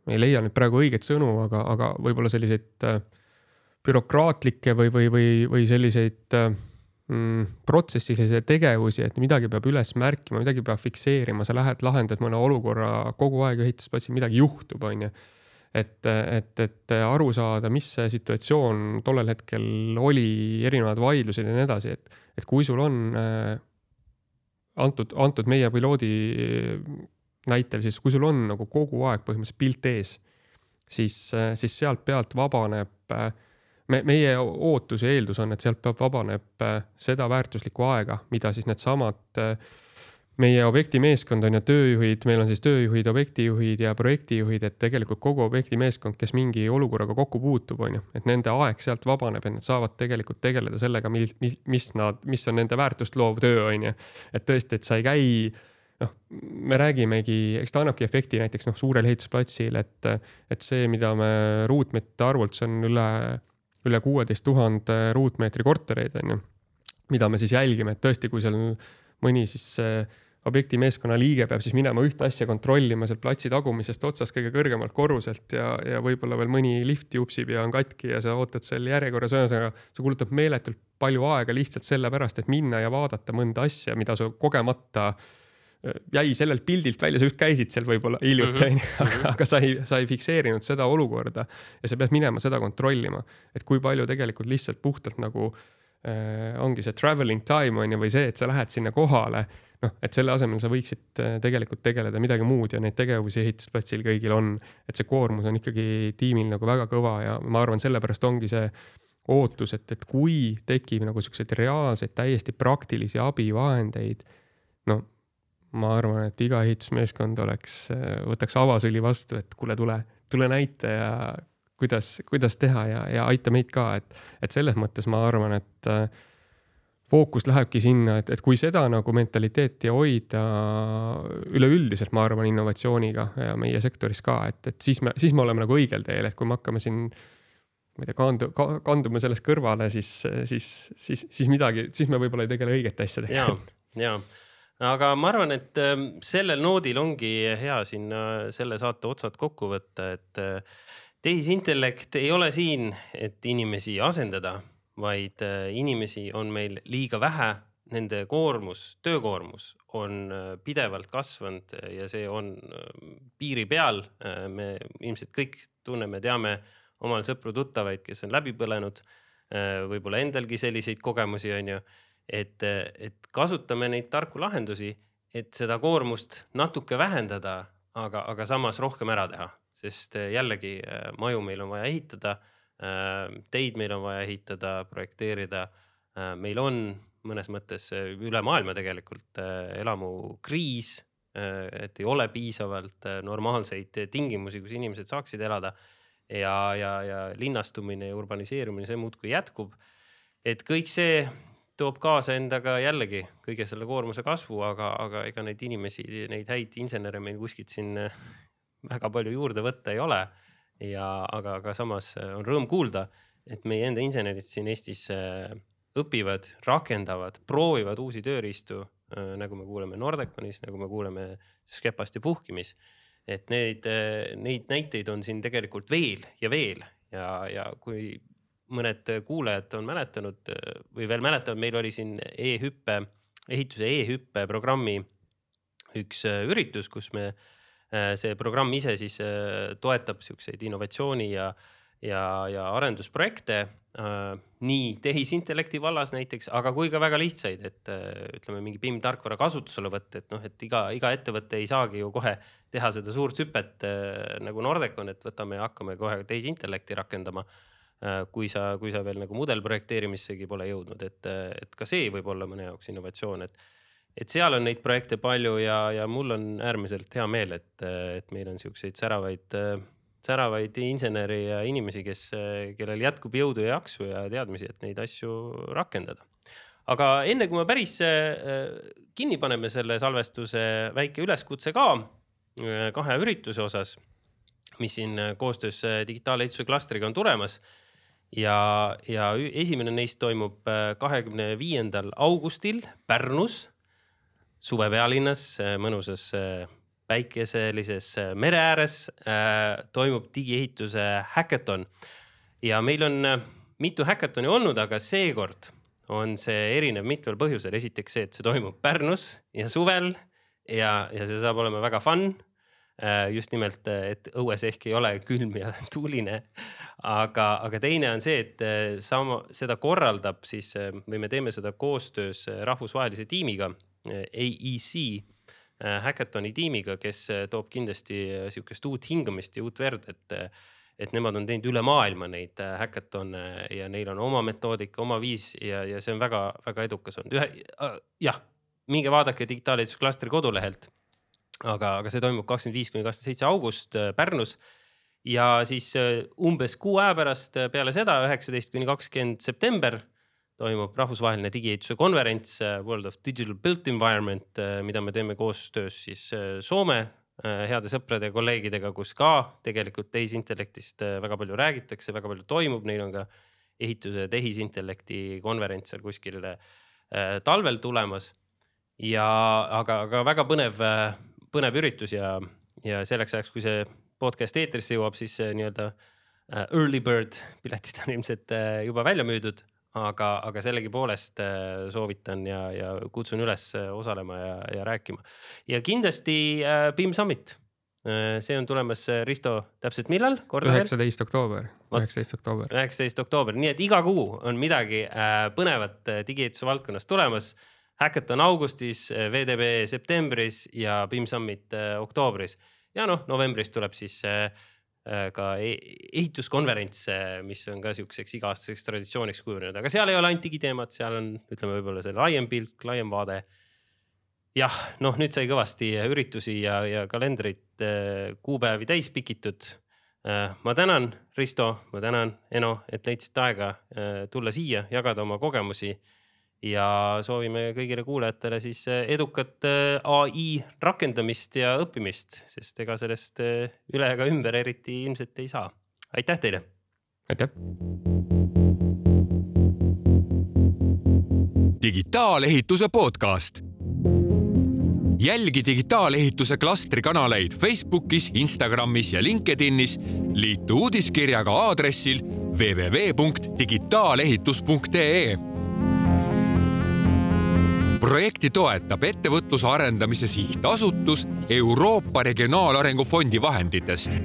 S3: ma ei leia nüüd praegu õigeid sõnu, aga, aga võib-olla selliseid äh, bürokraatlikke või, või, või, või selliseid äh, mm, protsessilisi tegevusi, et midagi peab üles märkima, midagi peab fikseerima, sa lähed, lahendad mõne olukorra kogu aeg ehitusplatsil, midagi juhtub, on ju. et, et, et aru saada, mis see situatsioon tollel hetkel oli, erinevad vaidlused ja nii edasi, et, et kui sul on äh, antud, antud meie piloodi näitel, siis kui sul on nagu kogu aeg põhimõtteliselt pilt ees, siis, siis sealt pealt vabaneb äh, me, meie ootus ja eeldus on, et sealt peab, vabaneb äh, seda väärtuslikku aega, mida siis needsamad äh, meie objekti meeskond on ju tööjuhid, meil on siis tööjuhid, objektijuhid ja projektijuhid, et tegelikult kogu objekti meeskond, kes mingi olukorraga kokku puutub, on ju, et nende aeg sealt vabaneb, et nad saavad tegelikult tegeleda sellega, mil, mis nad, mis on nende väärtust loov töö, on ju. et tõesti, et sa ei käi noh, me räägimegi, eks ta annabki efekti näiteks noh, suurel ehitusplatsil, et, et see, mida me ruutmeetrite arvult, see on üle üle kuueteist tuhande ruutmeetri kortereid, on ju. mida me siis jälgime, et tõesti, kui seal mõni siis objekti meeskonna liige peab siis minema ühte asja kontrollima sealt platsi tagumisest otsast kõige kõrgemalt korruselt ja, ja võib-olla veel mõni lift jupsib ja on katki ja sa ootad seal järjekorras, ühesõnaga see kulutab meeletult palju aega lihtsalt sellepärast, et minna ja vaadata mõnda asja, mida sa kogemata äh, jäi sellelt pildilt välja, sa just käisid seal võib-olla hiljuti mm -hmm., aga sa ei, sa ei fikseerinud seda olukorda ja sa pead minema seda kontrollima, et kui palju tegelikult lihtsalt puhtalt nagu äh, ongi see traveling time on ju, või see, et sa lähed sinna kohale. noh, et selle asemel sa võiksid äh, tegelikult tegeleda midagi muud ja neid tegevusi ehitusplatsil kõigil on, et see koormus on ikkagi tiimil nagu väga kõva ja ma arvan, sellepärast ongi see ootus, et, et kui tekib nagu siukseid reaalseid, täiesti praktilisi abivahendeid, no ma arvan, et iga ehitusmeeskond oleks, võtaks avasüli vastu, et kuule, tule, tule näita ja kuidas, kuidas teha ja, ja aita meid ka, et, et selles mõttes ma arvan, et äh, fookus lähebki sinna, et, et kui seda nagu mentaliteeti hoida üleüldiselt, ma arvan, innovatsiooniga ja meie sektoris ka, et, et siis me, siis me oleme nagu õigel teel, et kui me hakkame siin ma ei tea, kaandu- ka,, kandume sellest kõrvale, siis, siis, siis, siis midagi, siis me võib-olla ei tegele õigete asjadega.
S2: ja, ja aga ma arvan, et ähm, sellel noodil ongi hea sinna selle saate otsad kokku võtta, et äh, tehisintellekt ei ole siin, et inimesi asendada, vaid äh, inimesi on meil liiga vähe. Nende koormus, töökoormus on äh, pidevalt kasvanud ja see on piiri peal. me ilmselt kõik tunneme, teame omal sõpru-tuttavaid, kes on läbi põlenud. võib-olla endalgi selliseid kogemusi on ju et, et kasutame neid tarku lahendusi, et seda koormust natuke vähendada, aga, aga samas rohkem ära teha, sest jällegi maju meil on vaja ehitada. teid meil on vaja ehitada, projekteerida. meil on mõnes mõttes üle maailma tegelikult elamukriis, et ei ole piisavalt normaalseid tingimusi, kus inimesed saaksid elada ja, ja, ja linnastumine ja urbaniseerumine, see muudkui jätkub. et kõik see toob kaasa endaga jällegi kõige selle koormuse kasvu, aga, aga ega neid inimesi, neid häid insenere meil kuskilt siin eh, väga palju juurde võtta ei ole. ja aga, aga samas eh, on rõõm kuulda, et meie enda insenerid siin Eestis eh, õpivad, rakendavad, proovivad uusi tööriistu, nagu me kuuleme Nordeconis, nagu me kuuleme Skepast ja Puhkimis. et neid, neid näiteid on siin tegelikult veel ja veel ja, ja kui mõned kuulajad on mäletanud või veel mäletavad, meil oli siin e-hüppe, ehituse e-hüppe programmi üks äh, üritus, kus me, äh, see programm ise siis äh, toetab siukseid innovatsiooni ja, ja, ja arendusprojekte nii tehisintellekti vallas näiteks, aga kui ka väga lihtsaid, et ütleme, mingi BIM tarkvara kasutuselevõtt, et noh, et iga, iga ettevõte ei saagi ju kohe teha seda suurt hüpet nagu Nordecon, et võtame ja hakkame kohe tehisintellekti rakendama kui sa, kui sa veel nagu mudelprojekteerimissegi pole jõudnud, et, et ka see võib olla mõne jaoks innovatsioon, et. et seal on neid projekte palju ja, ja mul on äärmiselt hea meel, et, et meil on siukseid säravaid, säravaid inseneri ja inimesi, kes, kellel jätkub jõudu ja jaksu ja teadmisi, et neid asju rakendada. aga enne kui me päris äh, kinni paneme selle salvestuse, väike üleskutse ka äh, kahe ürituse osas mis siin koostöös digitaalehituse klastriga on tulemas ja, ja esimene neist toimub äh, kahekümne viiendal augustil Pärnus, suve pealinnas, äh, mõnusas äh, päikeselises mere ääres toimub digiehituse häkaton. ja meil on mitu häkatoni olnud, aga seekord on see erinev mitmel põhjusel. esiteks see, et see toimub Pärnus ja suvel ja, ja see saab olema väga fun just nimelt, äh, et õues ehk ei ole külm ja [laughs] tuuline. aga, aga teine on see, et äh, sama, seda korraldab siis või me teeme seda koostöös rahvusvahelise tiimiga, AEC Hackathoni tiimiga, kes toob kindlasti sihukest uut hingamist ja uut verd, et et nemad on teinud üle maailma neid häkatone ja neil on oma metoodika, oma viis ja, ja see on väga-väga edukas olnud. ühe, jah, minge vaadake digitaalehitusklastri kodulehelt aga, aga see toimub kakskümmend viis kuni kakskümmend seitse august äh, Pärnus. ja siis äh, umbes kuu aja pärast äh, peale seda, üheksateist kuni kakskümmend september toimub rahvusvaheline digiehituse konverents World of Digital Built Environment, mida me teeme koostöös siis Soome heade sõprade ja kolleegidega, kus ka tegelikult tehisintellektist väga palju räägitakse, väga palju toimub, neil on ka ehituse tehisintellekti konverents seal kuskil talvel tulemas. ja aga, aga väga põnev põnev üritus ja, ja selleks ajaks, kui see podcast eetrisse jõuab, siis nii-öelda äh, early bird piletid on ilmselt äh, juba välja müüdud. aga, aga sellegipoolest äh, soovitan ja, ja kutsun üles osalema ja, ja rääkima. ja kindlasti BIM Summit see on tulemas, Risto, täpselt millal?
S3: üheksateist oktoober, üheksateist oktoober.
S2: üheksateist oktoober, nii et iga kuu on midagi põnevat digiehituse valdkonnas tulemas Hackathon augustis, VDB septembris ja BIM Summit äh, oktoobris. ja noh, novembris tuleb siis äh, ka e-, ehituskonverents, mis on ka sihukeseks iga-aastaseks traditsiooniks kujunenud, aga seal ei ole ainult digiteemad, seal on, ütleme, võib-olla see laiem pilk, laiem vaade. jah, noh, nüüd sai kõvasti üritusi ja, ja kalendrit, kuupäevi täis pikitud. ma tänan, Risto, ma tänan, Eno, et leidsite aega tulla siia, jagada oma kogemusi ja soovime kõigile kuulajatele siis eh, edukat eh, ai rakendamist ja õppimist, sest ega sellest eh, üle ega ümber eriti ilmselt ei saa. aitäh teile.
S3: aitäh.
S1: digitaalehituse podcast. jälgi digitaalehituse klastri kanaleid Facebookis, Instagramis ja LinkedInis. liitu uudiskirjaga aadressil www.digitaalehitus.ee projekti toetab Ettevõtluse Arendamise Sihtasutus Euroopa Regionaalarengu Fondi vahenditest